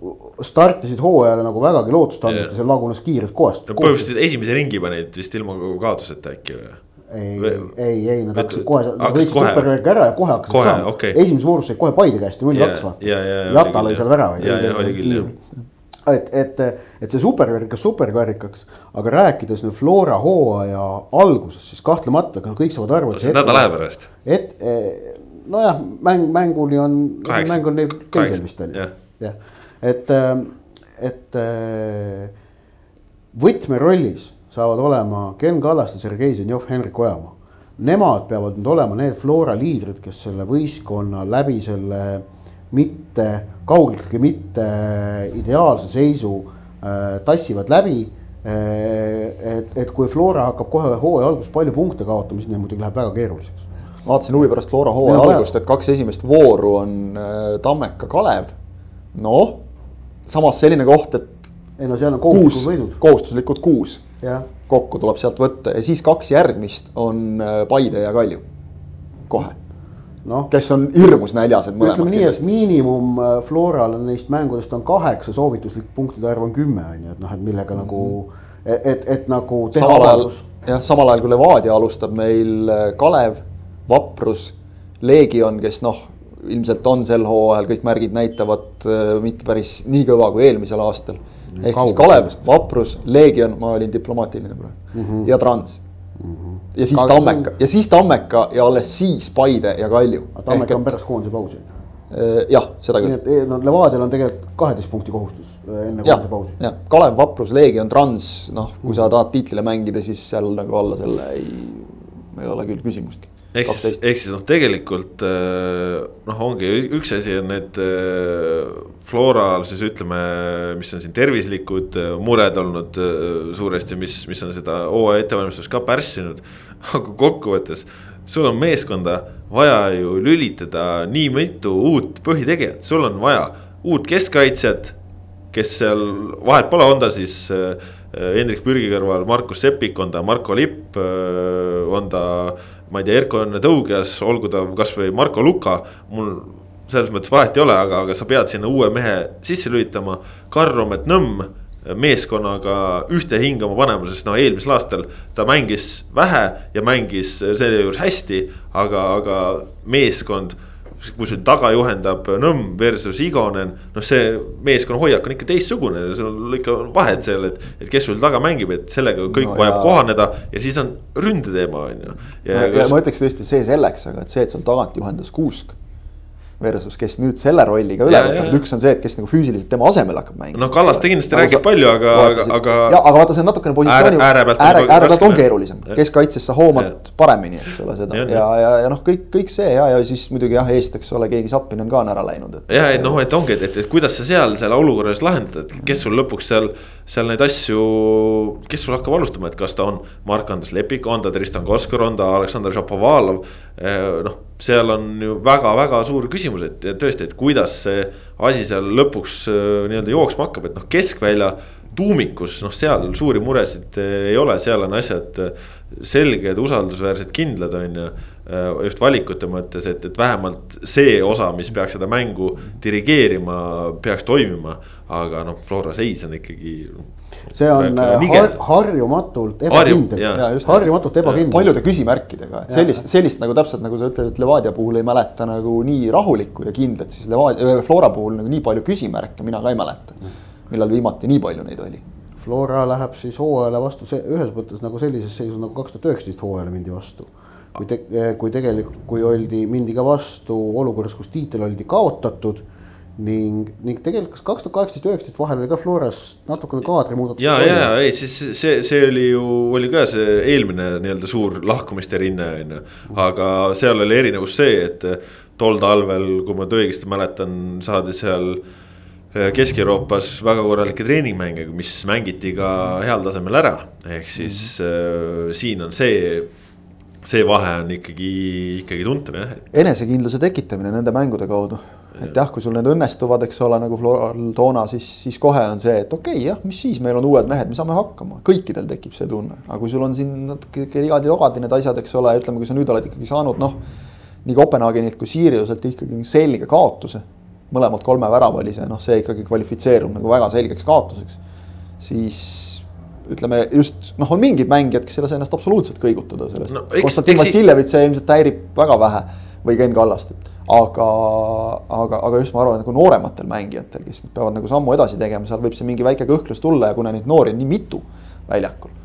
startisid hooajale nagu vägagi ja see lagunes kiirelt kohast. põhimõtteliselt esimese ringi panid vist ilma kaotuseta äkki või? Ei ei, ei nad hakkasid kohe, nad võitsid superkarika ära ja kohe hakkasid Kohe, saama okei. esimeses voorus said kohe Paide käest null kaks vaata ja- ja- ja Jata lõi seal väravaid. Et, et, et see superkarikas superkarikaks, aga rääkides nüüd Flora hooaja algusest, siis kahtlemata ka kõik saavad aru, et see nädal aja pärast. et eh, nojah, mäng, mänguni on, mäng on neil teisel vist on ju jah., et, et eh, võtmerollis saavad olema Ken Kallaste, Sergei Zenjov, Henrik Ojamaa. Nemad peavad nüüd olema need Flora liidrid, kes selle võistkonna läbi selle mitte, kaugeltki mitte ideaalse seisu äh, tassivad läbi äh, et, et kui Flora hakkab kohe hooaja alguses palju punkte kaotama, siis neil muidugi läheb väga keeruliseks. vaatasin huvi pärast Flora hooaja algust, et kaks esimest vooru on äh, Tammeka, Kalev. noh, samas selline koht, et ei no seal on kohustuslikud võidud, kohustuslikud kuus kokku tuleb sealt võtta ja siis kaks järgmist on äh, Paide ja Kalju. kohe, noh, kes on hirmus näljased mõlemad ütleme nii, et miinimum äh, Floral on neist mängudest on kaheksa, soovituslik punktide arv on kümme on ju, et noh, et millega mm -hmm. nagu, et, et, et nagu samal ajal jah, samal ajal kui Levadia alustab meil äh, Kalev, Vaprus, Leegion, kes noh, ilmselt on sel hooajal, kõik märgid näitavad mitte päris nii kõva kui eelmisel aastal. Ehk siis Kalev Vaprus, Leegion, ma olin diplomaatiline praegu mm, -hmm. ja Trans mm. -hmm. ja siis Kaugel Tammeka ja siis Tammeka ja alles siis Paide ja Kalju. Tammeka on pärast koondise pausi. jah, seda nii küll. et eh, no Levadial on tegelikult kaheteist punkti kohustus eh, enne koondise pausi,. jah, Kalev, Vaprus, Leegion, Trans, noh, kui sa tahad tiitlile mängida, siis seal nagu alla selle ei, ei ole küll küsimustki. Ehk siis, ehk siis noh, tegelikult äh, noh, ongi üks asi on need äh, Floral siis ütleme, mis on siin tervislikud äh, mured olnud äh, suuresti, mis, mis on seda hooaja ettevalmistust ka pärssinud. aga kokkuvõttes sul on meeskonda vaja ju lülitada nii mitu uut põhitegijat, sul on vaja uut keskkaitsjat kes seal vahet pole, on ta siis äh, Hendrik Pürgi kõrval Markus Sepik, on ta Marko Lipp, on ta, ma ei tea, Erko-Õnne Tõugias, olgu ta kasvõi Marko Luka, mul selles mõttes vahet ei ole, aga, aga sa pead sinna uue mehe sisse lülitama. Karl-Romet Nõmm meeskonnaga ühte hingama panema, sest noh, eelmisel aastal ta mängis vähe ja mängis selle juures hästi, aga, aga meeskond kui sul taga juhendab Nõmm versus Igonen, noh, see meeskonna hoiak on ikka teistsugune, seal on ikka vahed seal, et, et kes sul taga mängib, et sellega kõik No vajab ja- kohaneda ja siis on ründeteema on ju. ja, ja ma ütleks tõesti see selleks, aga et see, et seal tagant juhendas Kuusk versus kes nüüd selle rolliga üle Ja, ja, võtab, ja. üks on see, et kes nagu füüsiliselt tema asemel hakkab mängima. noh, Kallaste kindlasti räägib palju, aga, aga, aga. ja, aga vaata, see on natukene positsiooni, Ääre- ääre on ääre, ääre pealt on keerulisem keskkaitses sa hoomad paremini, eks ole seda ja, ja, ja, ja noh, kõik, kõik see ja, ja siis muidugi jah, eest, eks ole, keegi Zappinen ka on ära läinud, ja, et noh, et ongi, et, et, et kuidas sa seal selle olukorras lahendad, et kes sul lõpuks seal, seal neid asju, kes sul hakkab alustama, et kas ta on Mark-Andres Lepik, on ta Tristan Koskor, on ta Aleksandr Šapovalov. noh, seal on ju väga-väga suur küsimus, et tõesti, et kuidas see asi seal lõpuks äh, nii-öelda jooksma hakkab, et noh, keskvälja tuumikus, noh, seal suuri muresid eh, ei ole, seal on asjad eh, selged, usaldusväärsed, kindlad, on ju. just valikute mõttes, et, et vähemalt see osa, mis peaks seda mängu dirigeerima, peaks toimima. Aga noh, Flora seis on ikkagi. see on Väga äh, har, harjumatult Harju- ebakindel jaa., harjumatult ebakindel. paljude küsimärkidega, et sellist, sellist nagu täpselt nagu sa ütled, et Levadia puhul ei mäleta nagu nii rahulikku ja kindlat, siis Levadia, Flora puhul nagu nii palju küsimärke mina ka ei mäleta. millal viimati nii palju neid oli? Flora läheb siis hooajale vastu see ühes mõttes nagu sellises seisus nagu kaks tuhat üheksateist hooajale mindi vastu. kui te,, kui tegelikult, kui oldi, mindi ka vastu olukorras, kus tiitel oldi kaotatud ning, ning tegelikult kas kaks tuhat kaheksateist, üheksateist vahel oli ka Floras natukene kaadrimuudatus. ja, ja, ei, siis see, see oli ju, oli ka see eelmine nii-öelda suur lahkumiste rinne on ju. aga seal oli erinevus see, et tol talvel, kui ma nüüd õigesti mäletan, saadi seal eh, Kesk-Euroopas väga korralikke treeningmänge, mis mängiti ka heal tasemel ära, ehk siis äh, siin on see see vahe on ikkagi, ikkagi tuntav jah. enesekindluse tekitamine nende mängude kaudu. Et jah, kui sul need õnnestuvad, eks ole, nagu Floral toona, siis, siis kohe on see, et okei okay, jah, mis siis, meil on uued mehed, me saame hakkama, kõikidel tekib see tunne. aga kui sul on siin natuke igadi-ogadi need asjad, eks ole, ütleme, kui sa nüüd oled ikkagi saanud noh. nii Kopenhaagenilt kui Siriuselt ikkagi selge kaotuse. mõlemad kolme väravalise, noh, see ikkagi kvalifitseerub nagu väga selgeks kaotuseks. siis ütleme just noh, on mingid mängijad, kes ei lase ennast absoluutselt kõigutada sellest no,. Konstantin Vassiljevit see ilmselt häirib väga vähe või Ken Kallast, et aga, aga, aga just ma arvan, nagu noorematel mängijatel, kes peavad nagu sammu edasi tegema, seal võib see mingi väike kõhklus tulla ja kuna neid noori on nii mitu väljakul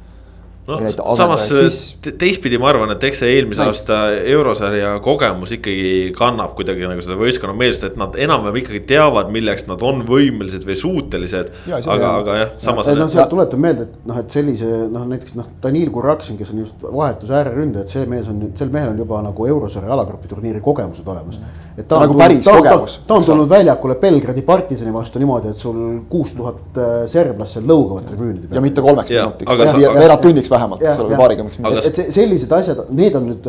no samas siis... teistpidi ma arvan, et eks see eelmise Näis. aasta eurosarja kogemus ikkagi kannab kuidagi nagu seda võistkonna meelsust, et nad enam-vähem ikkagi teavad, milleks nad on võimelised või suutelised. aga, aga jah, samas. no sealt tuletan meelde, et noh, et sellise noh, näiteks noh, Danil Kuraksin, kes on just vahetus ääreründaja, et see mees on, sel mehel on juba nagu eurosarja alagrupi turniiri kogemused olemas et ta on nagu päris ta, kogemus. ta on tulnud väljakule Belgradi partisani vastu niimoodi, et sul kuus tuhat äh, serblast seal lõugavad tribüünide peal. ja mitte kolmeks ja, minutiks, veerand tunniks vähemalt, eks ole, paarikümneks minutiks. et, et sellised asjad, need on nüüd,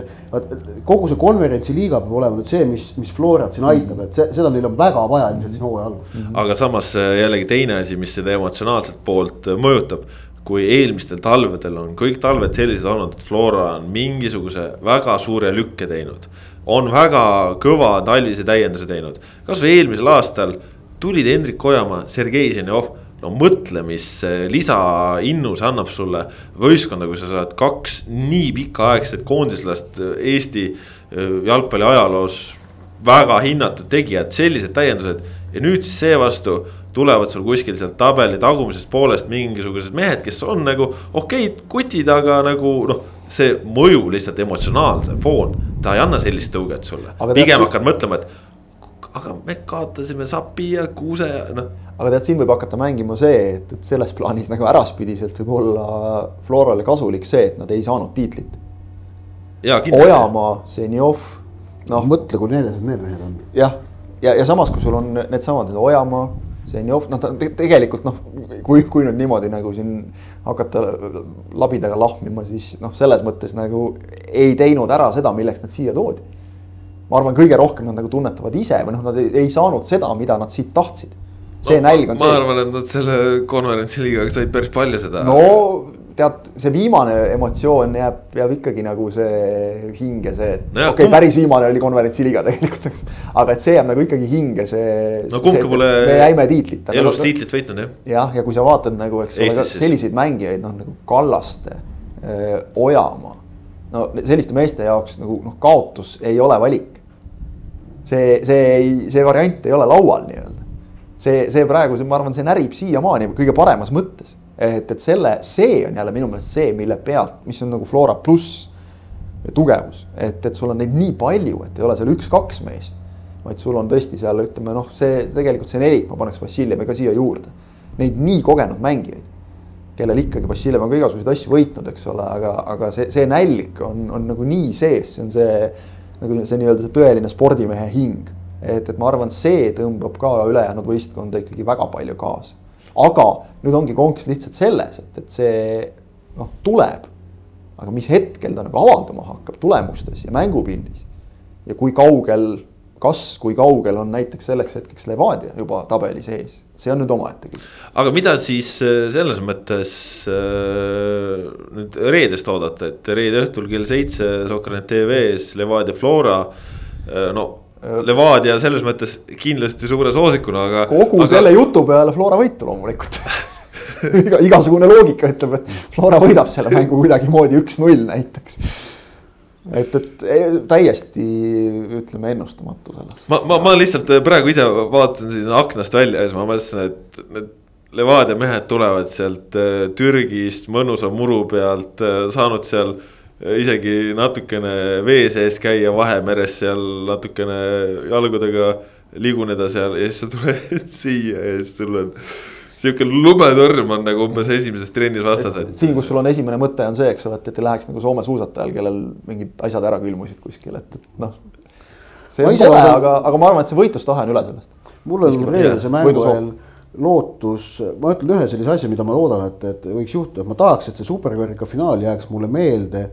kogu see konverentsi liiga peab olema nüüd see, mis, mis Florat siin aitab, et see, seda neil on väga vaja ilmselt siin hooaja alguses. -hmm. aga samas äh, jällegi teine asi, mis seda emotsionaalset poolt äh, mõjutab kui eelmistel talvedel on kõik talved sellised olnud, et Flora on mingisuguse väga suure lükke teinud on väga kõva talvise täienduse teinud. kasvõi eelmisel aastal tulid Hendrik Ojamaa, Sergei Ženjov no mõtle, mis lisainnu see annab sulle võistkonda, kui sa saad kaks nii pikaaegset koondislast Eesti äh, jalgpalli ajaloos. väga hinnatud tegijad, sellised täiendused ja nüüd siis seevastu tulevad sul kuskil sealt tabeli tagumisest poolest mingisugused mehed, kes on nagu okeid kutid, aga nagu noh see mõju lihtsalt emotsionaalse foon, ta ei anna sellist tõuget sulle, pigem hakkad mõtlema, et aga me kaotasime Sapi ja Kuuse ja noh. aga tead, siin võib hakata mängima see, et, et selles plaanis nagu äraspidiselt võib olla Florale kasulik see, et nad ei saanud tiitlit. Ojamaa, Zenjov, noh. mõtle, kui neljased need mehed on. jah, ja, ja, ja samas, kui sul on needsamad Ojamaa Zenjov, noh ta tegelikult noh, kui, kui nüüd niimoodi nagu siin hakata labidaga lahmima, siis noh, selles mõttes nagu ei teinud ära seda, milleks nad siia toodi. Ma arvan, kõige rohkem nad nagu tunnetavad ise või noh, nad ei, ei saanud seda, mida nad siit tahtsid. see no, nälg on sees. ma arvan, et nad selle konverentsiliigaga said päris palju seda. no tead, see viimane emotsioon jääb, jääb ikkagi nagu see hinge, see, et no okei okay,, päris viimane oli konverentsiliiga tegelikult, eks. aga et see jääb nagu ikkagi hinge, see. no kumbki pole. me jäime tiitlita. elus no, tiitlit võitnud jah. jah, ja kui sa vaatad nagu, eks ole, selliseid mängijaid, noh nagu Kallaste, Ojamaa. no selliste meeste jaoks nagu noh, kaotus ei ole valik. See, see ei, see variant ei ole laual nii-öelda. see, see praegu, ma arvan, see närib siiamaani kõige paremas mõttes et, et selle, see on jälle minu meelest see, mille pealt, mis on nagu Flora pluss tugevus, et, et sul on neid nii palju, et ei ole seal üks-kaks meest. vaid sul on tõesti seal, ütleme noh, see tegelikult see nelik, ma paneks Vassiljevi ka siia juurde. Neid nii kogenud mängijaid, kellel ikkagi Vassiljev on ka igasuguseid asju võitnud, eks ole, aga, aga see, see nälg on, on nagu nii sees, see on see nagu see nii-öelda see tõeline spordimehe hing. et, et ma arvan, see tõmbab ka ülejäänud võistkonda ikkagi väga palju kaasa aga nüüd ongi konks lihtsalt selles, et, et see noh, tuleb. aga mis hetkel ta nagu avalduma hakkab tulemustes ja mängupildis. ja kui kaugel, kas, kui kaugel on näiteks selleks hetkeks Levadia juba tabeli sees, see on nüüd omaette küsimus. aga mida siis äh, selles mõttes äh, nüüd reedest oodata, et reede õhtul kell seitse Sokkernet TV-s Levadia Flora äh, no Levadia selles mõttes kindlasti suure soosikuna, aga. kogu aga... selle jutu peale Flora võitu loomulikult Iga, igasugune loogika ütleb, et Flora võidab selle mängu kuidagimoodi üks-null näiteks. Et, et täiesti ütleme ennustamatu selles. ma, ma, ma lihtsalt praegu ise vaatan siin aknast välja ja siis ma mõtlesin, et need Levadia mehed tulevad sealt äh, Türgist mõnusa muru pealt, äh, saanud seal isegi natukene vee sees käia Vahemeres seal natukene jalgadega liguneda seal ja siis sa tuled siia ja siis sul on sihuke lumetorm on nagu umbes esimeses trennis vastas, et. siin, kus sul on esimene mõte on see, eks ole, et, et ei läheks nagu Soome suusatajal, kellel mingid asjad ära külmusid kuskil, et, et noh. see on kole, aga, aga ma arvan, et see võitlustahe on üle sellest. mul on reedese mängu ajal lootus, ma ütlen ühe sellise asja, mida ma loodan, et, et võiks juhtuda, et ma tahaks, et see superkarika finaal jääks mulle meelde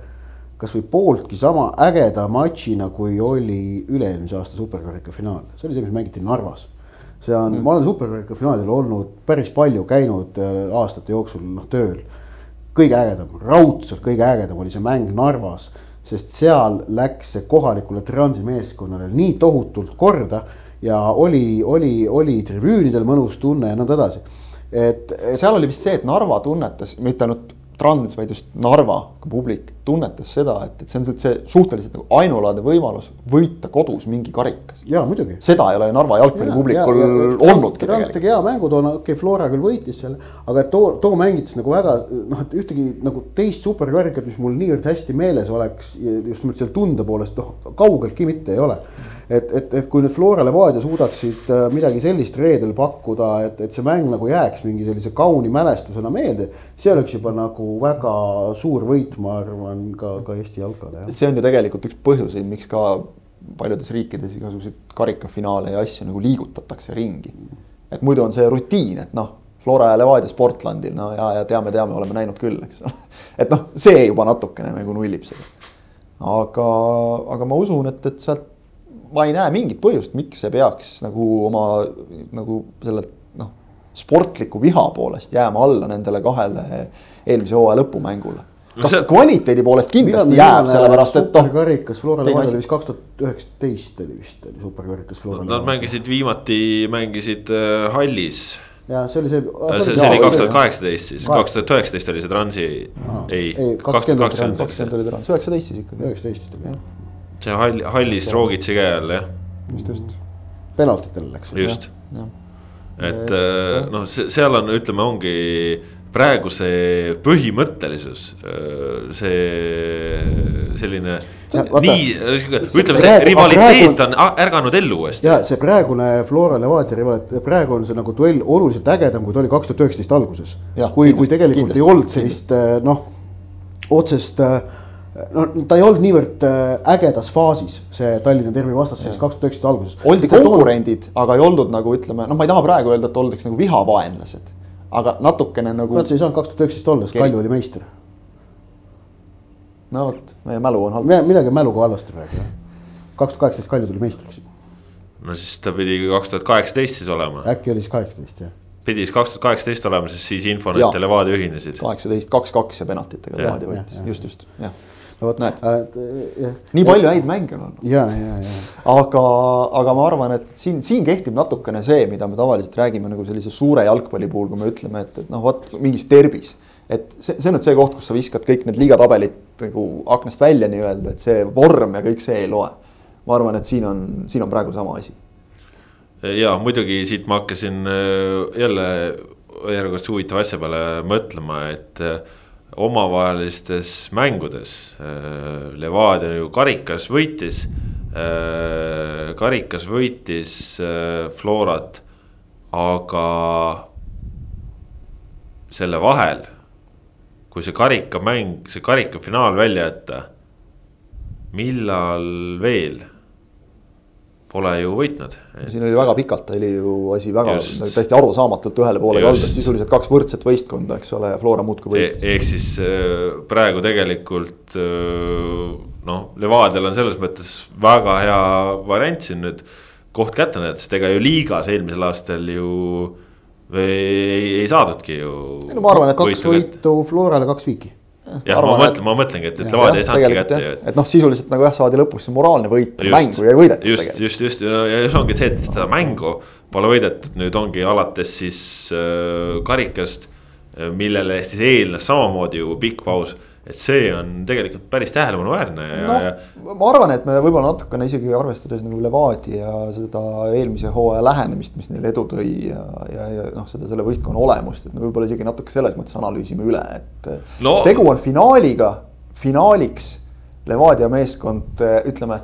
kasvõi pooltki sama ägeda matšina, kui oli üle-eelmise aasta superkarika finaal, see oli see, mis mängiti Narvas. See on mm., ma olen superkarika finaalidel olnud päris palju käinud äh, aastate jooksul noh tööl. kõige ägedam, raudselt kõige ägedam oli see mäng Narvas, sest seal läks see kohalikule transimeeskonnale nii tohutult korda ja oli, oli, oli tribüünidel mõnus tunne ja nõnda edasi. et, et. seal oli vist see, et Narva tunnetas, mitte ainult Trans, vaid just Narva publik tunnetas seda, et, et see on see suhteliselt nagu ainulaadne võimalus võita kodus mingi karikas. jaa, muidugi. seda ei ole Narva jalgpallipublikul olnudki tegelikult. tegi hea mängu toona, okei okay,, Flora küll võitis selle, aga too, too mängitas nagu väga noh, et ühtegi nagu teist superkarikat, mis mul niivõrd hästi meeles oleks, just nimelt selle tunde poolest, noh kaugeltki mitte ei ole et, et, et kui nüüd Flora Levadia suudaksid äh, midagi sellist reedel pakkuda, et, et see mäng nagu jääks mingi sellise kauni mälestusena meelde. see oleks juba nagu väga suur võit, ma arvan, ka, ka Eesti jalkale. see on ju tegelikult üks põhjuseid, miks ka paljudes riikides igasuguseid karikafinaale ja asju nagu liigutatakse ringi. et muidu on see rutiin, et noh, Flora ja Levadia Sportlandil, no ja, ja teame, teame, oleme näinud küll, eks ole. et noh, see juba natukene nagu nullib seda. aga, aga ma usun, et, et sealt ma ei näe mingit põhjust, miks see peaks nagu oma nagu selle noh, sportliku viha poolest jääma alla nendele kahele eelmise hooaja lõpumängule kas see... kvaliteedi poolest kindlasti jääb, sellepärast et noh. superkarikas Flora Levadia oli vist kaks tuhat üheksateist oli vist oli superkarikas Flora Levadia. Nad mängisid viimati, mängisid äh, hallis. ja see oli see. see, see oli kaks tuhat kaheksateist siis, kaks tuhat üheksateist oli see Transi, ei. kakskümmend oli Trans, üheksateist siis ikkagi. üheksateist oli jah see hall, hallis Roogitsi käe all jah. just, just. penaltitel läks. just, et äh, noh, seal on, ütleme, ongi praegu see põhimõttelisus, äh, see selline nii, ütleme, see rivaliteet on ärganud ellu uuesti. ja see praegune Flora Levadia rivaliteet, praegu on see nagu duell oluliselt ägedam, kui ta oli kaks tuhat üheksateist alguses. kui, kui tegelikult kindlasti, ei olnud sellist äh, noh, otsest äh, no ta ei olnud niivõrd äh, ägedas faasis, see Tallinna Tervi vastas selles kaks tuhat üheksateist alguses. oldi konkurendid, aga ei olnud nagu ütleme, noh, ma ei taha praegu öelda, et oldaks nagu vihavaenlased. aga natukene nagu. Nad ei saanud kaks tuhat üheksateist olla, sest Kalju oli meister. no vot, meie mälu on halb. midagi on mäluga halvasti praegu jah. kaks tuhat kaheksateist Kalju tuli meistriks. no siis ta pidi kaks tuhat kaheksateist siis olema. äkki oli siis kaheksateist jah pidi siis kaks tuhat kaheksateist olema, sest siis Infonet ja Levadia ühinesid. kaheksateist, kaks-kaks ja penaltitega Levadia võitis, just, just, jah no vot näed. nii palju häid mänge on olnud. ja, ja, ja. aga, aga ma arvan, et siin, siin kehtib natukene see, mida me tavaliselt räägime nagu sellise suure jalgpalli puhul, kui me ütleme, et, et noh, vot mingis derbis. et see, see on nüüd see koht, kus sa viskad kõik need liigatabelid nagu aknast välja nii-öelda, et see vorm ja kõik see ei loe. ma arvan, et siin on, siin on praegu sama asi. ja muidugi siit ma hakkasin äh, jälle järjekordse huvitava asja peale mõtlema, et äh, omavahelistes mängudes. Äh, Levadia ju karikas võitis, äh, karikas võitis äh, Florat, aga selle vahel, kui see karikamäng, see karikafinaal välja jätta, millal veel pole ju võitnud. siin oli väga pikalt, oli ju asi väga Just. täiesti arusaamatult ühele poole kaldu, et sisuliselt kaks võrdset võistkonda, eks ole, ja Flora muudkui e- võitis e. ehk siis äh, praegu tegelikult äh, noh, Levadial on selles mõttes väga hea variant siin nüüd koht kätte näidata, sest ega ju liigas eelmisel aastal ju ei, ei saadudki ju. no ma arvan, et kaks võitu Florale, kaks viiki jah, ma mõtlen, ma mõtlengi, et, et Levadia ei saanudki kätte ju. et noh, sisuliselt nagu jah, saadi lõpuks see moraalne võit, mängu jäi võidetud. just, just, just ja see ongi see, et seda mängu pole võidetud, nüüd ongi alates siis äh, karikast, äh, millele siis eelnes samamoodi ju pikk paus et see on tegelikult päris tähelepanuväärne ja no,, ja. ma arvan, et me võib-olla natukene isegi arvestades nagu Levadia seda eelmise hooaja lähenemist, mis neile edu tõi ja, ja, ja noh, seda selle võistkonna olemust, et me võib-olla isegi natuke selles mõttes analüüsime üle, et no.. tegu on finaaliga, finaaliks Levadia meeskond, ütleme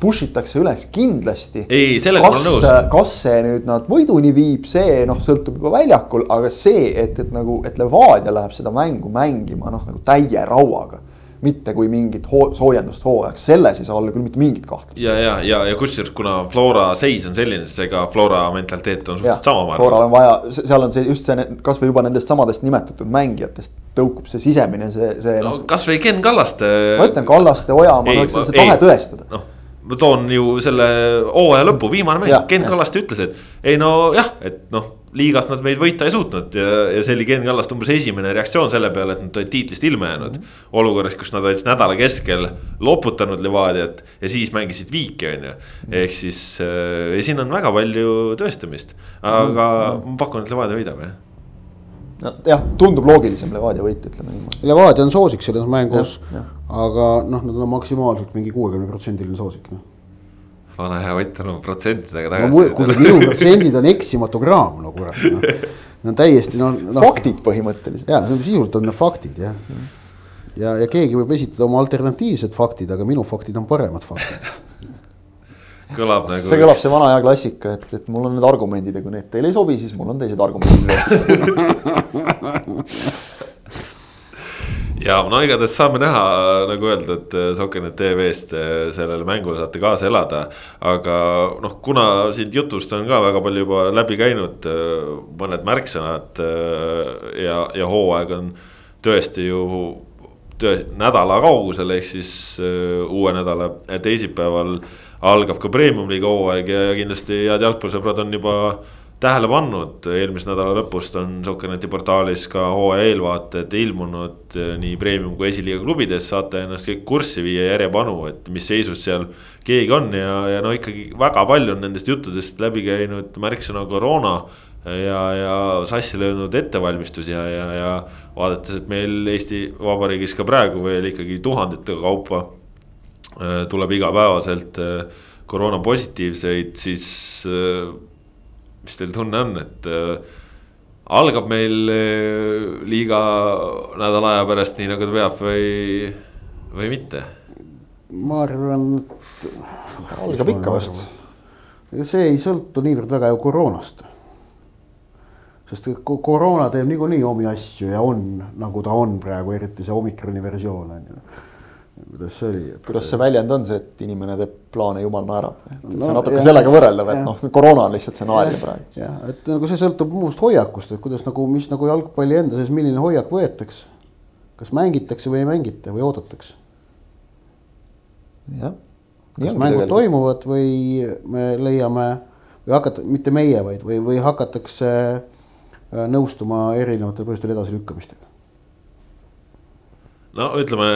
push itakse üles kindlasti. ei, sellega ma olen nõus. kas see nüüd nad võiduni viib, see noh, sõltub juba väljakul, aga see, et, et nagu, et Levadia läheb seda mängu mängima noh, nagu täie rauaga mitte kui mingit hoo soojendust hooajaks, selles ei saa olla küll mitte mingit kahtlust. ja, ja, ja, ja kusjuures, kuna Flora seis on selline, siis ega Flora mentaliteet on suhteliselt sama. Flora on vaja, seal on see just see kasvõi juba nendest samadest nimetatud mängijatest tõukub see sisemine, see, see no noh. kasvõi Ken Kallaste. ma ütlen Kallaste, Ojamaa, no eks see tahe tõestada. noh, ma toon ju selle hooaja lõpu, viimane mäng, Ken ja. Kallaste ütles, et ei no jah, et noh liigas nad meid võita ei suutnud ja, ja see oli Ken Kallaste umbes esimene reaktsioon selle peale, et nad olid tiitlist ilma jäänud mm. -hmm. olukorras, kus nad olid nädala keskel loputanud Levadiat ja siis mängisid viiki, on ju. ehk siis äh, ja siin on väga palju tõestamist, aga mm -hmm. ma pakun, et Levadia võidab jah nojah, tundub loogilisem Levadia võit, ütleme niimoodi. Levadia on soosik selles mängus, aga noh, nad on maksimaalselt mingi kuuekümne protsendiline soosik noh vana hea Ott on oma protsentidega tagasi no,. kuule, minu protsendid on eksimatu kraam, no kurat no.. On täiesti no, no. faktid põhimõtteliselt. ja, sisuliselt on need faktid jah. ja, ja keegi võib esitada oma alternatiivsed faktid, aga minu faktid on paremad faktid kõlab nagu. see kõlab see vana hea klassika, et, et mul on need argumendid ja kui need teile ei sobi, siis mul on teised argumendid ja no igatahes saame näha, nagu öeldud, Sokkenet tv-st sellele mängule saate kaasa elada. aga noh, kuna siit jutust on ka väga palju juba läbi käinud mõned märksõnad ja, ja hooaeg on tõesti ju töö, nädala kaugusel, ehk siis uue nädala teisipäeval algab ka premium-liiga hooaeg ja kindlasti head jalgpallisõbrad on juba tähele pannud, eelmise nädala lõpust on Sokkerneti portaalis ka hooaja eelvaated ilmunud eh, nii premium kui esiliiga klubides, saate ennast kõik kurssi viia järjepanu, et mis seisus seal keegi on ja, ja no ikkagi väga palju on nendest juttudest läbi käinud märksõna koroona ja, ja sassi löönud ettevalmistus ja, ja, ja vaadates, et meil Eesti Vabariigis ka praegu veel ikkagi tuhandete kaupa äh, tuleb igapäevaselt äh, koroona positiivseid, siis mis teil tunne on, et äh, algab meil äh, liiga nädala aja pärast nii nagu ta peab või, või mitte? ma arvan, et. algab ikka vast. ega see ei sõltu niivõrd väga ju koroonast. sest koroona teeb niikuinii omi asju ja on, nagu ta on praegu, eriti see omikroni versioon on ju kuidas see oli kuidas see väljend on see, et inimene teeb plaane, jumal naerab, et no, see on natuke jah, sellega võrreldav, et noh, koroona on lihtsalt see naerja praegu. jah, et nagu see sõltub muust hoiakust, et kuidas nagu, mis nagu jalgpalli enda sees, milline hoiak võetakse. kas mängitakse või ei mängita või oodatakse? jah. kas mängud toimuvad või me leiame või hakata, mitte meie, vaid, või, või hakatakse äh, nõustuma erinevatel põhjustel edasilükkamistega? no ütleme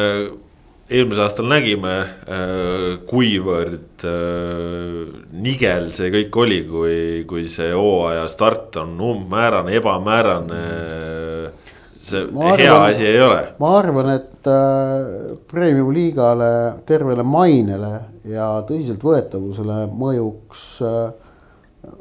eelmisel aastal nägime, äh, kuivõrd äh, nigel see kõik oli, kui, kui see hooaja start on umbmäärane, ebamäärane. see arvan, hea asi ei ole. ma arvan, et äh, premium liigale, tervele mainele ja tõsiseltvõetavusele mõjuks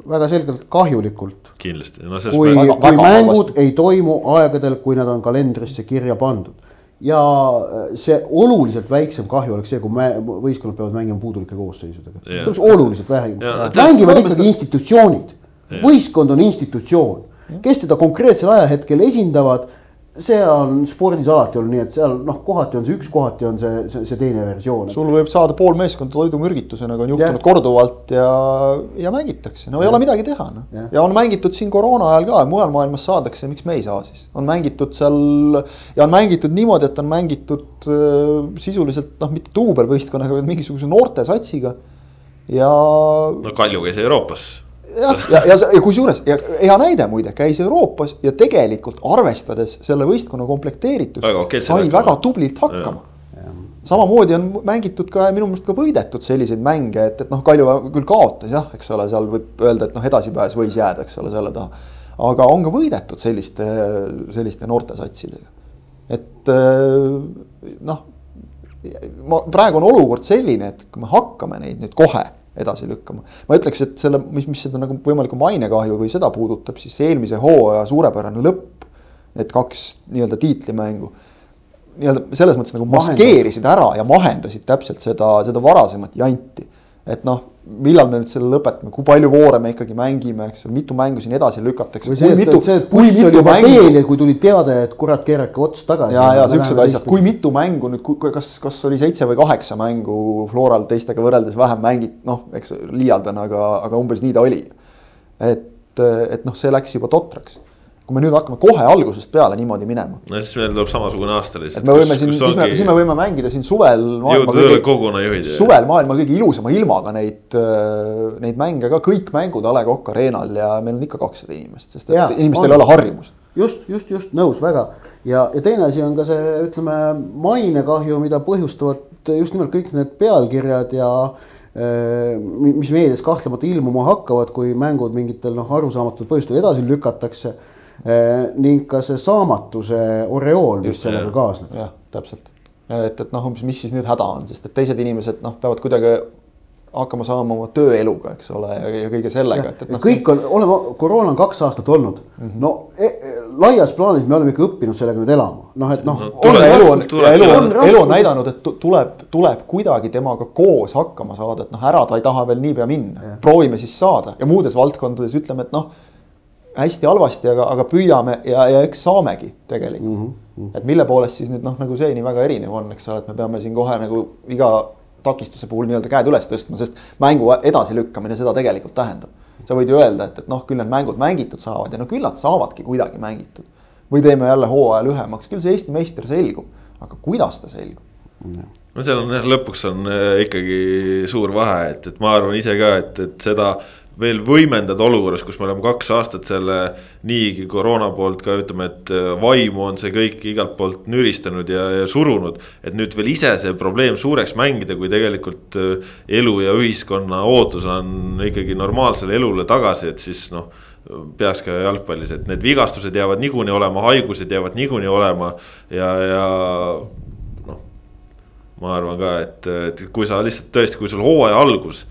väga selgelt kahjulikult. kindlasti no,. kui, kui mängud ei toimu aegadel, kui nad on kalendrisse kirja pandud ja äh, see oluliselt väiksem kahju oleks see, kui me, võistkonnad peavad mängima puudulike koosseisudega. see oleks oluliselt vähem, mängivad ikkagi institutsioonid, võistkond on institutsioon, kes teda konkreetsel ajahetkel esindavad see on spordis alati olnud nii, et seal noh, kohati on see üks, kohati on see, see, see teine versioon. sul võib saada pool meeskonda toidumürgituse, nagu on juhtunud ja. korduvalt ja, ja mängitakse, no ei ja. ole midagi teha noh. Ja. ja on mängitud siin koroona ajal ka, mujal maailmas saadakse, miks me ei saa siis, on mängitud seal. ja on mängitud niimoodi, et on mängitud äh, sisuliselt noh, mitte duubelvõistkonnaga, vaid mingisuguse noortesatsiga ja. no Kalju käis Euroopas jah, ja, ja, ja, ja kusjuures ja hea näide muide käis Euroopas ja tegelikult arvestades selle võistkonna komplekteeritust okay, sai hakkama. väga tublilt hakkama. samamoodi on mängitud ka minu meelest ka võidetud selliseid mänge, et, et noh, Kalju küll kaotas jah, eks ole, seal võib öelda, et noh, edasipääs võis jääda, eks ole, selle taha. aga on ka võidetud selliste, selliste noortesatsidega. et noh, praegu on olukord selline, et kui me hakkame neid nüüd kohe edasi lükkama. ma ütleks, et selle, mis, mis seda nagu võimalikku mainekahju või seda puudutab, siis eelmise hooaja suurepärane lõpp. Need kaks nii-öelda tiitlimängu. nii-öelda selles mõttes nagu maskeerisid ära ja mahendasid täpselt seda, seda varasemat janti. Et noh millal me nüüd selle lõpetame, kui palju voore me ikkagi mängime, eks ole, mitu mängu siin edasi lükatakse. et buss oli juba mängu... kui tuli teade, et kurat, keerake ots tagasi. ja, ja siuksed asjad, kui mitu mängu nüüd, kas, kas oli seitse või kaheksa mängu Floral teistega võrreldes vähem mängit-, noh, eks liialdan, aga, aga umbes nii ta oli. et, et noh, see läks juba totraks. Kui me nüüd hakkame kohe algusest peale niimoodi minema. no siis meil tuleb samasugune aasta lihtsalt. et me võime siin, siis me, siis me võime mängida siin suvel. suvel maailma kõige ilusama ilmaga neid, neid mänge ka kõik mängud A Le Coq Arena'l ja meil on ikka kakssada inimest, sest et inimestel ei ole harjumust. just, just, just nõus väga ja, ja teine asi on ka see, ütleme mainekahju, mida põhjustavad just nimelt kõik need pealkirjad ja mis meedias kahtlemata ilmuma hakkavad, kui mängud mingitel noh, arusaamatutel põhjustel edasi lükatakse ning ka see saamatuse oreool, mis sellega kaasneb. jah, täpselt, et, et noh, umbes mis siis nüüd häda on, sest et teised inimesed noh, peavad kuidagi hakkama saama oma tööeluga, eks ole, ja kõige sellega, et, et noh. kõik on, oleme, koroona on kaks aastat olnud mm, -hmm. no e, e, laias plaanis me oleme ikka õppinud sellega nüüd elama, noh, et noh no,. elu on, elu on, elu on näidanud, et tuleb, tuleb kuidagi temaga koos hakkama saada, et noh, ära ta ei taha veel niipea minna, proovime siis saada ja muudes valdkondades ütleme, et noh hästi halvasti, aga, aga püüame ja, ja eks saamegi tegelikult mm. -hmm. et mille poolest siis nüüd noh, nagu see nii väga erinev on, eks ole, et me peame siin kohe nagu iga takistuse puhul nii-öelda käed üles tõstma, sest mängu edasilükkamine seda tegelikult tähendab. sa võid ju öelda, et, et noh, küll need mängud mängitud saavad ja no küll nad saavadki kuidagi mängitud. või teeme jälle hooaja lühemaks, küll see Eesti meister selgub, aga kuidas ta selgub mm? -hmm no seal on jah, lõpuks on äh, ikkagi suur vahe, et, et ma arvan ise ka, et, et seda veel võimendada olukorras, kus me oleme kaks aastat selle niigi koroona poolt ka ütleme, et äh, vaimu on see kõik igalt poolt nüristanud ja, ja surunud. et nüüd veel ise see probleem suureks mängida, kui tegelikult äh, elu ja ühiskonna ootus on ikkagi normaalsele elule tagasi, et siis noh peaks ka jalgpallis, et need vigastused jäävad niikuinii olema, haigused jäävad niikuinii olema ja, ja noh. ma arvan ka, et, et kui sa lihtsalt tõesti, kui sul hooaja algus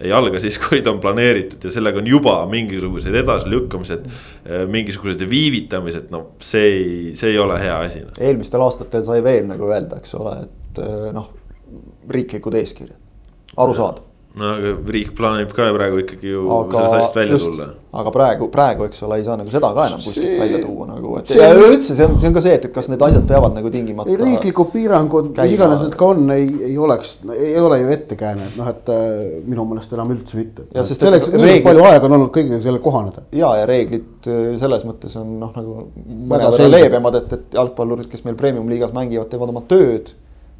ei alga siis, kui ta on planeeritud ja sellega on juba mingisugused edasilükkamised, äh, mingisugused viivitamised, no see ei, see ei ole hea asi no.. eelmistel aastatel sai veel nagu öelda, eks ole, et äh, noh, riiklikud eeskirjad, arusaadav no aga riik plaanib ka praegu ikkagi ju aga sellest asjast välja just, tulla. aga praegu, praegu, eks ole, ei saa nagu seda ka enam kuskilt see... välja tuua nagu, et see... ja üleüldse see on, see on ka see, et, kas need asjad peavad nagu tingimata. riiklikud piirangud, mis iganes need ka on, ei, ei oleks, ei ole ju ettekääne, et noh, et äh, minu meelest enam üldse mitte. selleks reeglid... nii palju aega on olnud kõigega sellega kohaneda. ja, ja reeglid äh, selles mõttes on noh, nagu mõnevõrra leebemad, et, et jalgpallurid, kes meil premium liigas mängivad, teevad oma tööd.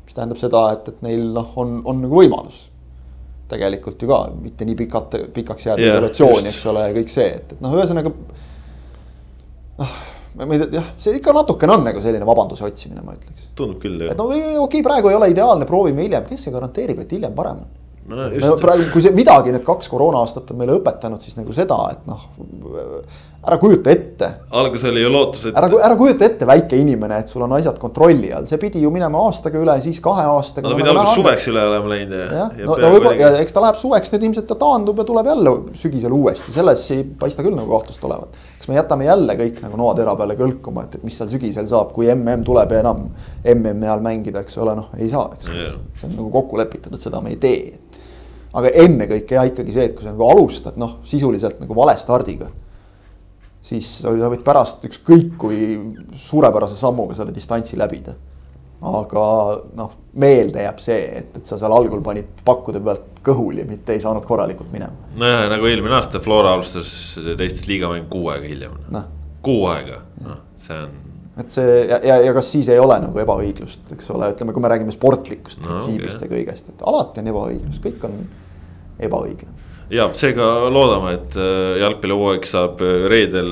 mis tähendab seda, et, et neil noh, on, on nagu võimalus tegelikult ju ka mitte nii pikalt, pikaks jääda yeah, isolatsiooni, eks ole, ja kõik see, et, et noh, ühesõnaga. noh, ma ei tea, jah, see ikka natukene on nagu selline vabanduse otsimine, ma ütleks. tundub küll, jah. et no okei okay,, praegu ei ole ideaalne, proovime hiljem, kes see garanteerib, et hiljem parem on no, just... praegu, kui see midagi need kaks koroona aastat on meile õpetanud, siis nagu seda, et noh. Ära kujuta ette. alguses oli ju lootus, et. ära, ära kujuta ette, väike inimene, et sul on asjad kontrolli all, see pidi ju minema aastaga üle, siis kahe aastaga. no ta pidi alguses suveks üle olema läinud ja. jah, no, no võib-olla ja eks ta läheb suveks, nüüd ilmselt ta taandub ja tuleb jälle sügisel uuesti, selles ei paista küll nagu kahtlust olevat. kas me jätame jälle kõik nagu noatera peale kõlkuma, et, et mis seal sügisel saab, kui mm tuleb ja enam MM-i ajal mängida, eks ole, noh ei saa, eks yeah.. see on nagu kokku lepitud, et seda me ei tee aga ennekõike jah, ikkagi see, et kui sa nagu alustad noh, sisuliselt nagu vale stardiga. Siis sa võid pärast ükskõik kui suurepärase sammuga selle distantsi läbida. aga noh, meelde jääb see, et, et sa seal algul panid pakkude pealt kõhuli, mitte ei saanud korralikult minema. nojah, nagu eelmine aasta Flora alustas teistest liigamängu kuu aega hiljem no.. kuu aega, noh, see on et see ja, ja, ja kas siis ei ole nagu ebaõiglust, eks ole, ütleme, kui me räägime sportlikust no, printsiibist okay. ja kõigest, et alati on ebaõiglus, kõik on ebaõiglane. Ja seega loodame, et äh, jalgpallihooaeg saab äh, reedel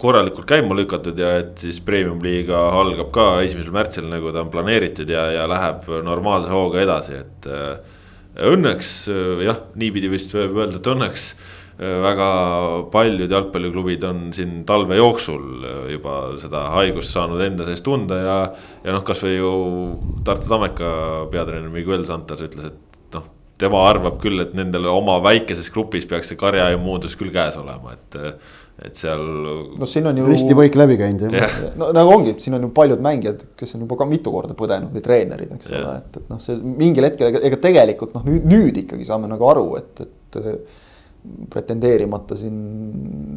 korralikult käima lükatud ja et siis premium-liiga algab ka esimesel märtsil, nagu ta on planeeritud ja, ja läheb normaalse hooga edasi, et. Äh, õnneks jah, niipidi vist võib öelda, et õnneks väga paljud jalgpalliklubid on siin talve jooksul juba seda haigust saanud enda sees tunda ja. ja noh, kasvõi ju Tartu Tammeka peatreener Miguel Santos ütles, et tema arvab küll, et nendel oma väikeses grupis peaks see karja immuunsus küll käes olema, et. et seal. no siin on ju. risti-põik läbi käinud jah ja.. no nagu ongi, siin on ju paljud mängijad, kes on juba ka mitu korda põdenud või treenerid, eks ja. ole, et, et noh, see mingil hetkel, ega, ega tegelikult noh, nüüd, nüüd ikkagi saame nagu aru, et, et pretendeerimata siin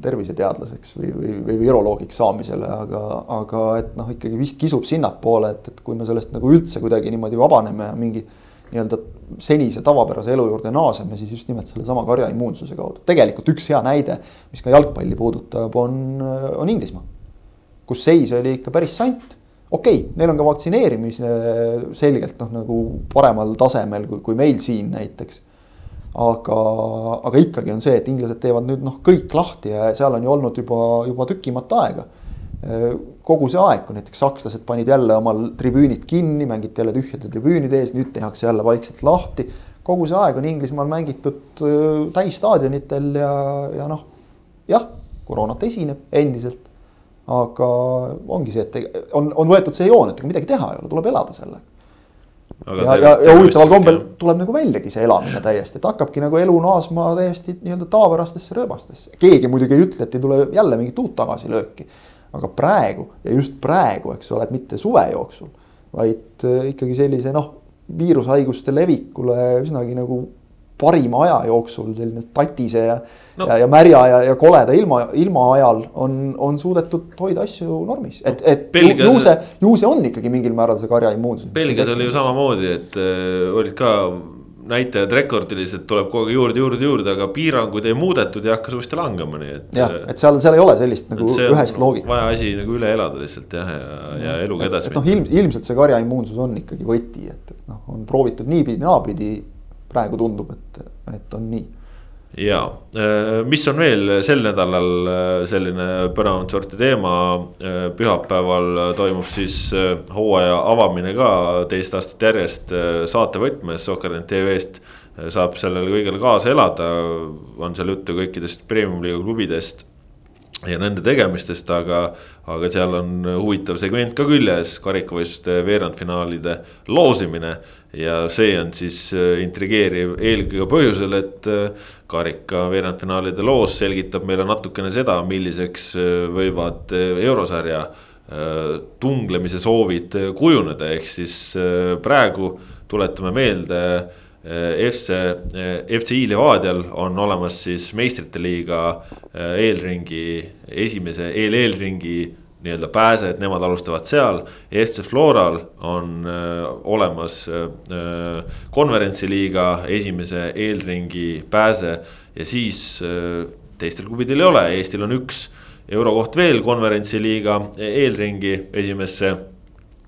terviseteadlaseks või, või, või viroloogiks saamisele, aga, aga et noh, ikkagi vist kisub sinnapoole, et, et kui me sellest nagu üldse kuidagi niimoodi vabaneme ja mingi nii-öelda senise tavapärase elu juurde naaseme, siis just nimelt sellesama karja immuunsuse kaudu. tegelikult üks hea näide, mis ka jalgpalli puudutab, on, on Inglismaa. kus seis oli ikka päris sant. okei okay,, neil on ka vaktsineerimise selgelt noh, nagu paremal tasemel kui, kui meil siin näiteks aga, aga ikkagi on see, et inglased teevad nüüd noh, kõik lahti ja seal on ju olnud juba, juba tükimat aega. Kogu see aeg, kui näiteks sakslased panid jälle omal tribüünid kinni, mängiti jälle tühjade tribüünide ees, nüüd tehakse jälle vaikselt lahti. kogu see aeg on Inglismaal mängitud äh, täisstaadionitel ja, ja noh, jah, koroonat esineb endiselt. aga ongi see, et on, on võetud see joon, et ega midagi teha ei ole, tuleb elada sellega ja, ja, ja huvitaval kombel tuleb nagu väljagi see elamine täiesti, et hakkabki nagu elu naasma täiesti nii-öelda tavapärastesse rööbastesse. keegi muidugi ei ütle, et ei tule jälle mingit uut tagasilööki. Aga praegu ja just praegu, eks ole, et mitte suve jooksul, vaid äh, ikkagi sellise noh, viirushaiguste levikule üsnagi nagu parima aja jooksul selline tatise ja no., ja, ja märja ja, ja koleda ilma, ilma ajal on, on suudetud hoida asju normis, et, et Belgias... ju see, ju see on ikkagi mingil määral see karja immuunsus. Belgias oli ju samamoodi, et äh, olid ka näitajad rekordilised, tuleb kogu aeg juurde, juurde, juurde, aga piiranguid ei muudetud ja hakkas uuesti langema, nii et. jah, äh, et seal, seal ei ole sellist nagu ühest loogikat. vaja asi nagu üle elada lihtsalt jah, ja, ja, ja eluga edasi minna. noh, ilm, ilmselt see karja immuunsus on ikkagi võti, et, et noh, on proovitud niipidi, naapidi praegu tundub, et, et on nii ja, äh, mis on veel sel nädalal äh, selline põnevat sorti teema, äh, pühapäeval toimub siis hooaja avamine ka teist aastat järjest saatevõtmes Soccer.net tv-st. saab sellele kõigele kaasa elada, on seal juttu kõikidest premium-liiga klubidest ja nende tegemistest, aga, aga seal on huvitav segment ka küljes, karikavõistluste veerandfinaalide loosimine ja see on siis äh, intrigeeriv eelkõige põhjusel, et äh, karika veerandfinaalide loos selgitab meile natukene seda, milliseks äh, võivad eurosarja tunglemise soovid kujuneda, ehk siis praegu tuletame meelde. FC, FCI Levadial on olemas siis meistrite liiga eelringi, esimese eel-eelringi nii-öelda pääse, et nemad alustavad seal. FC Floral on äh, olemas konverentsiliiga esimese eelringi pääse ja siis äh, teistel klubidel ei ole, Eestil on üks eurokoht veel konverentsiliiga eelringi esimesse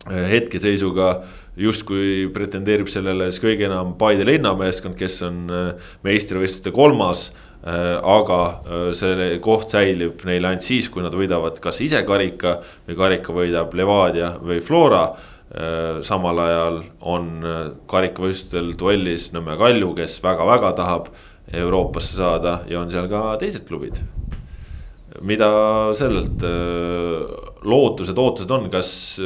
hetkeseisuga justkui pretendeerib sellele siis kõige enam Paide linnameeskond, kes on äh, meistrivõistluste kolmas Äh, aga äh, see koht säilib neil ainult siis, kui nad võidavad kas ise karika või karika võidab Levadia või Flora. Samal ajal on karikavõistlustel duellis Nõmme Kalju, kes väga-väga tahab Euroopasse saada ja on seal ka teised klubid. mida sellelt lootused, ootused on, kas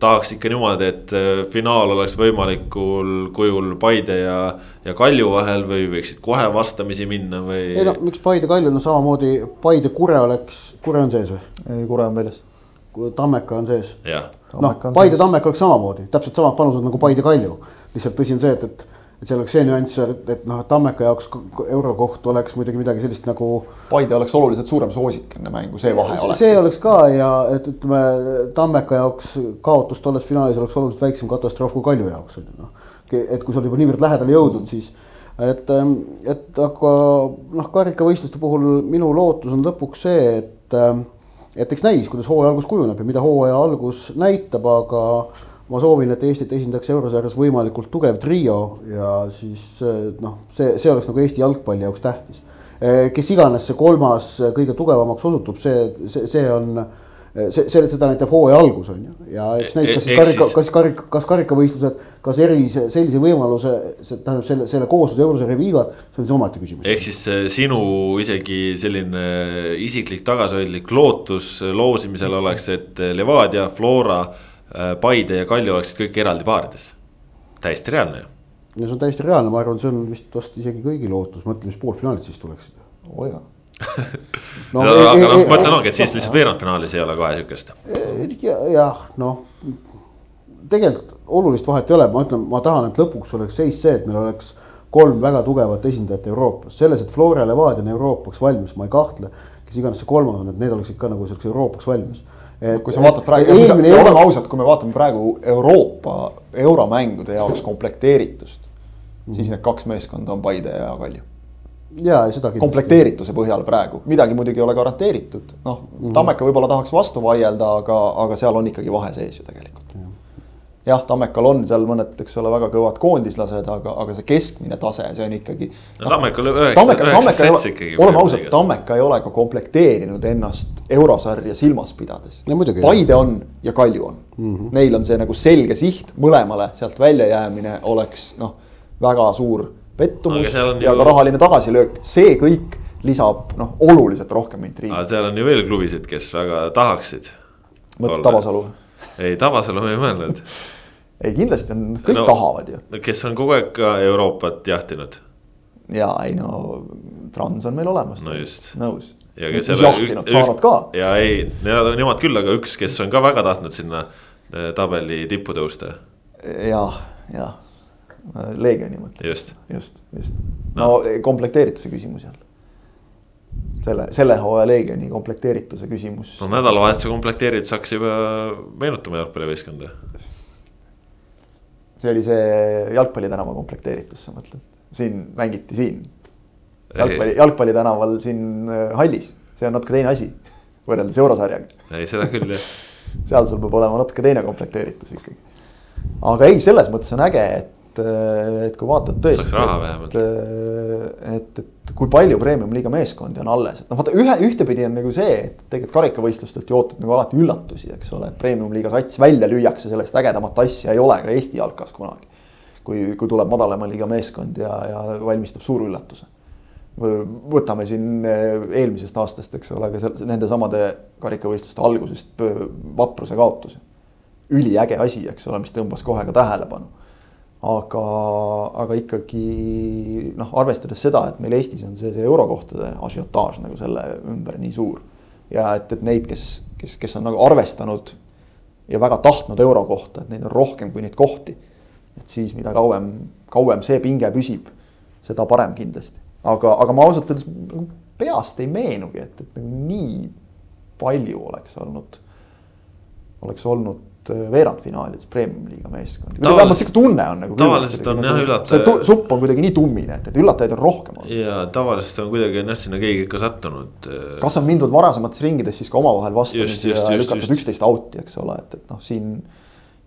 tahaks ikka niimoodi, et äh, finaal oleks võimalikul kujul Paide ja, ja Kalju vahel või võiksid kohe vastamisi minna või? ei no miks Paide, Kalju, no samamoodi Paide, Kure oleks, Kure on sees või? ei, Kure on väljas. Tammeka on sees. noh, Paide, Tammeka oleks samamoodi, täpselt samad panused nagu Paide, Kalju. lihtsalt tõsi on see, et, et et seal oleks see nüanss seal, et, et noh, Tammeka jaoks eurokoht oleks muidugi midagi sellist nagu. Paide oleks oluliselt suurem soosik enne mängu, see vahe oleks. see oleks ka ja et ütleme, Tammeka jaoks kaotus tolles finaalis oleks oluliselt väiksem katastroof kui Kalju jaoks on ju noh. et kui sa oled juba niivõrd lähedale jõudnud, siis et, et aga noh, karikavõistluste puhul minu lootus on lõpuks see, et, et eks näis, kuidas hooaja algus kujuneb ja mida hooaja algus näitab, aga ma soovin, et Eestit esindaks eurosarjas võimalikult tugev trio ja siis noh, see, see oleks nagu Eesti jalgpalli jaoks tähtis. kes iganes see kolmas kõige tugevamaks osutub, see, see, see on see, see, seda näitab hooaja algus on ju ja eks näis, kas siis karika, kas karika, kas karikavõistlused, kas eri sellise võimaluse, tähendab selle, selle koosluse eurosarja viivad, see on siis omaette küsimus. ehk siis sinu isegi selline isiklik tagasihoidlik lootus loosimisel oleks, et Levadia, Flora Paide ja Kalju oleksid kõik eraldi paarides. täiesti reaalne ju. no see on täiesti reaalne, ma arvan, see on vist vast isegi kõigi lootus, mõtle, mis poolfinaalid siis tuleksid. oo oh, jaa no, no, aga noh, ma ütlen ongi, et siis lihtsalt veerandfinaalis ei ole kohe sihukest. jah, noh, tegelikult olulist vahet ei ole, ma ütlen, ma tahan, et lõpuks oleks seis see, et meil oleks kolm väga tugevat esindajat Euroopas, selles, et Flora Levadia on Euroopaks valmis, ma ei kahtle. kes iganes see kolmas on, et need oleksid ka nagu selleks Euroopaks valmis kui sa vaatad praegu, eelmine oleme ausad, kui me vaatame praegu Euroopa euromängude jaoks komplekteeritust mm, -hmm. siis need kaks meeskonda on Paide ja Kalju ja seda kindlasti. komplekteerituse põhjal praegu, midagi muidugi ei ole garanteeritud, noh mm -hmm. Tammeka võib-olla tahaks vastu vaielda, aga, aga seal on ikkagi vahe sees ju tegelikult mm. -hmm jah, Tammekal on seal mõned, eks ole, väga kõvad koondislased, aga, aga see keskmine tase, see on ikkagi. no Tammekal üheksa, üheksa sets ikkagi. oleme ausad, Tammeka ei ole ka komplekteerinud ennast eurosarja silmas pidades. Paide on ja Kalju on mm. -hmm. Neil on see nagu selge siht, mõlemale sealt väljajäämine oleks noh, väga suur pettumus ja ju... ka rahaline tagasilöök, see kõik lisab noh, oluliselt rohkem intriigi. aga seal on ju veel klubisid, kes väga tahaksid. mõtled Tabasalu? ei, Tabasalu ma ei mõelnud ei, kindlasti on, kõik no, tahavad ju. kes on kogu aeg ka Euroopat jahtinud. ja ei no, Trans on meil olemas. no nõus. ja kes jahtinud, saanud ka. ja ei, nemad küll, aga üks, kes on ka väga tahtnud sinna eh, tabeli tippu tõusta. jah, jah Leegioni mõtled. just, just, just. no, no komplekteerituse küsimus jälle. selle, selle hooaja Leegioni komplekteerituse küsimus. no nädalavahetuse komplekteeritus hakkas juba meenutama jalgpallivõistkonda. See oli see jalgpallitänava komplekteeritus, sa mõtled, siin mängiti siin. jalgpalli, jalgpallitänaval siin äh, hallis, see on natuke teine asi võrreldes eurosarjaga. ei, seda küll jah seal sul peab olema natuke teine komplekteeritus ikkagi. aga ei, selles mõttes on äge, et et, et kui vaatad tõesti, et, et, et kui palju premium-liiga meeskondi on alles, et noh, vaata ühe, ühtepidi on nagu see, et tegelikult karikavõistlustelt ju ootad nagu alati üllatusi, eks ole, et premium-liiga sats välja lüüakse, sellest ägedamat asja ei ole ka Eesti jalkas kunagi. kui, kui tuleb madalama liiga meeskond ja, ja valmistab suure üllatuse. võtame siin eh, eelmisest aastast, eks ole, ka nende samade karikavõistluste algusest vapruse kaotus. üliäge asi, eks ole, mis tõmbas kohe ka tähelepanu aga, aga ikkagi noh, arvestades seda, et meil Eestis on see, see eurokohtade asiotaaž nagu selle ümber nii suur. ja et, et neid, kes, kes, kes on nagu arvestanud ja väga tahtnud euro kohta, et neid on rohkem kui neid kohti. et siis, mida kauem, kauem see pinge püsib, seda parem kindlasti. aga, aga ma ausalt öeldes nagu peast ei meenugi, et, et nagu nii palju oleks olnud, oleks olnud veerandfinaalides premium-liiga meeskond. vähemalt sihuke tunne on nagu. tavaliselt on jah nagu, üllataja. see supp on kuidagi nii tummine, et, et üllatajaid on rohkem olnud. ja tavaliselt on kuidagi on jah sinna keegi ikka sattunud. Äh, kas on mindud varasemates ringides siis ka omavahel vastamisi ja lükatud üksteist out'i, eks ole, et, et noh, siin.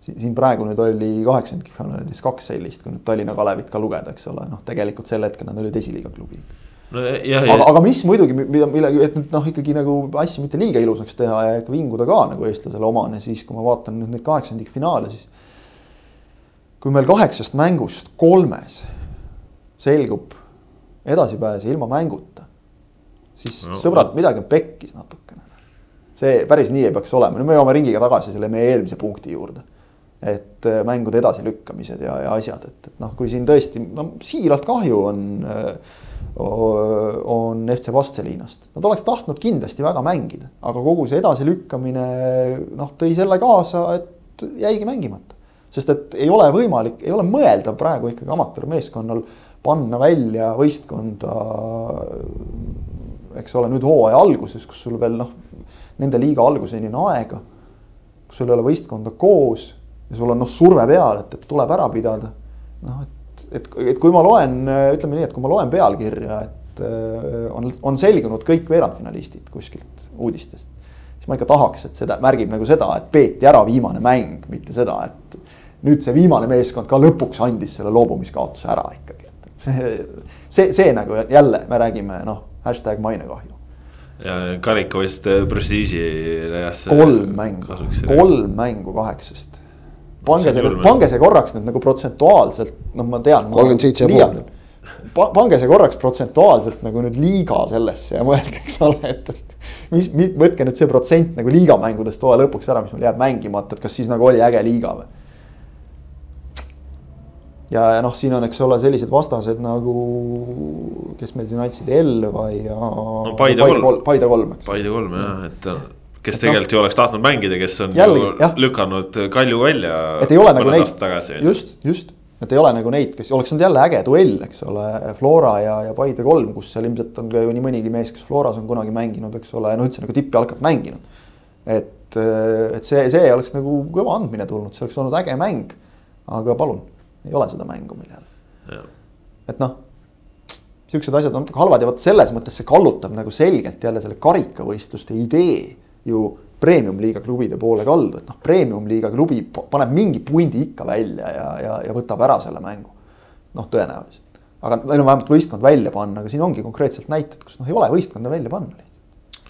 siin praegu nüüd oli kaheksakümmend finaalis kaks sellist, kui nüüd Tallinna Kalevit ka lugeda, eks ole, noh, tegelikult sel hetkel nad olid esiliiga klubi no jah, aga, aga mis muidugi, mida, mille, et nüüd noh, ikkagi nagu asju mitte liiga ilusaks teha ja ikka vinguda ka nagu eestlasele omane, siis kui ma vaatan nüüd neid kaheksandikfinaale, siis. kui meil kaheksast mängust kolmes selgub edasipääsja ilma mänguta, siis no, sõbrad no., midagi on pekkis natukene. see päris nii ei peaks olema, nüüd me jõuame ringiga tagasi selle meie eelmise punkti juurde et äh, mängude edasilükkamised ja, ja asjad, et, et noh, kui siin tõesti no siiralt kahju on äh, on FC Vastselinast. Nad oleks tahtnud kindlasti väga mängida, aga kogu see edasilükkamine noh, tõi selle kaasa, et jäigi mängimata. sest et ei ole võimalik, ei ole mõeldav praegu ikkagi amatöörmeeskonnal panna välja võistkonda. eks ole, nüüd hooaja alguses, kus sul veel noh, nende liiga alguseni on aega. kus sul ei ole võistkonda koos ja sul on noh, surve peal, et, et tuleb ära pidada. noh, et et, et kui ma loen, ütleme nii, et kui ma loen pealkirja, et äh, on, on selgunud kõik veerandfinalistid kuskilt uudistest. siis ma ikka tahaks, et seda märgib nagu seda, et peeti ära viimane mäng, mitte seda, et nüüd see viimane meeskond ka lõpuks andis selle loobumiskaotuse ära ikkagi, et, et see, see, see nagu jälle me räägime noh, hashtag mainekahju ja karikavõistluste prestiižile jah. kolm mängu, kolm mängu kaheksast pange see, pange see korraks nüüd nagu protsentuaalselt, noh, ma tean. kolmkümmend seitse ja pool pange see korraks protsentuaalselt nagu nüüd liiga sellesse ja mõelge, eks ole, et, et mis, mis, võtke nüüd see protsent nagu liigamängudest hooaja lõpuks ära, mis meil jääb mängimata, et kas siis nagu oli äge liiga või? ja, ja noh, siin on, eks ole, sellised vastased nagu, kes meil siin andsid, Elva ja no,. Paide kolm, Paide kolm, eks. Paide kolm jah, et kes tegelikult no, ju oleks tahtnud mängida, kes on jällegi, ju lükanud Kalju välja. et ei ole nagu neid, just, just, et ei ole nagu neid, kes oleks olnud jälle äge duell, eks ole, Flora ja, ja Paide kolm, kus seal ilmselt on ka ju nii mõnigi mees, kes Floras on kunagi mänginud, eks ole, no üldse nagu tippjalkat mänginud. et, et, et see, see oleks nagu kõva andmine tulnud, see oleks olnud äge mäng. aga palun, ei ole seda mängu meil jälle. et noh, siuksed asjad on natuke halvad ja vot selles mõttes see kallutab nagu selgelt jälle selle karikavõistluste idee ju premium-liiga klubide poole kaldu, et noh, premium-liiga klubi paneb mingi pundi ikka välja ja, ja, ja võtab ära selle mängu. noh, tõenäoliselt, aga neil on vähemalt võistkond välja panna, aga siin ongi konkreetselt näited, kus noh, ei ole võistkonda välja panna lihtsalt.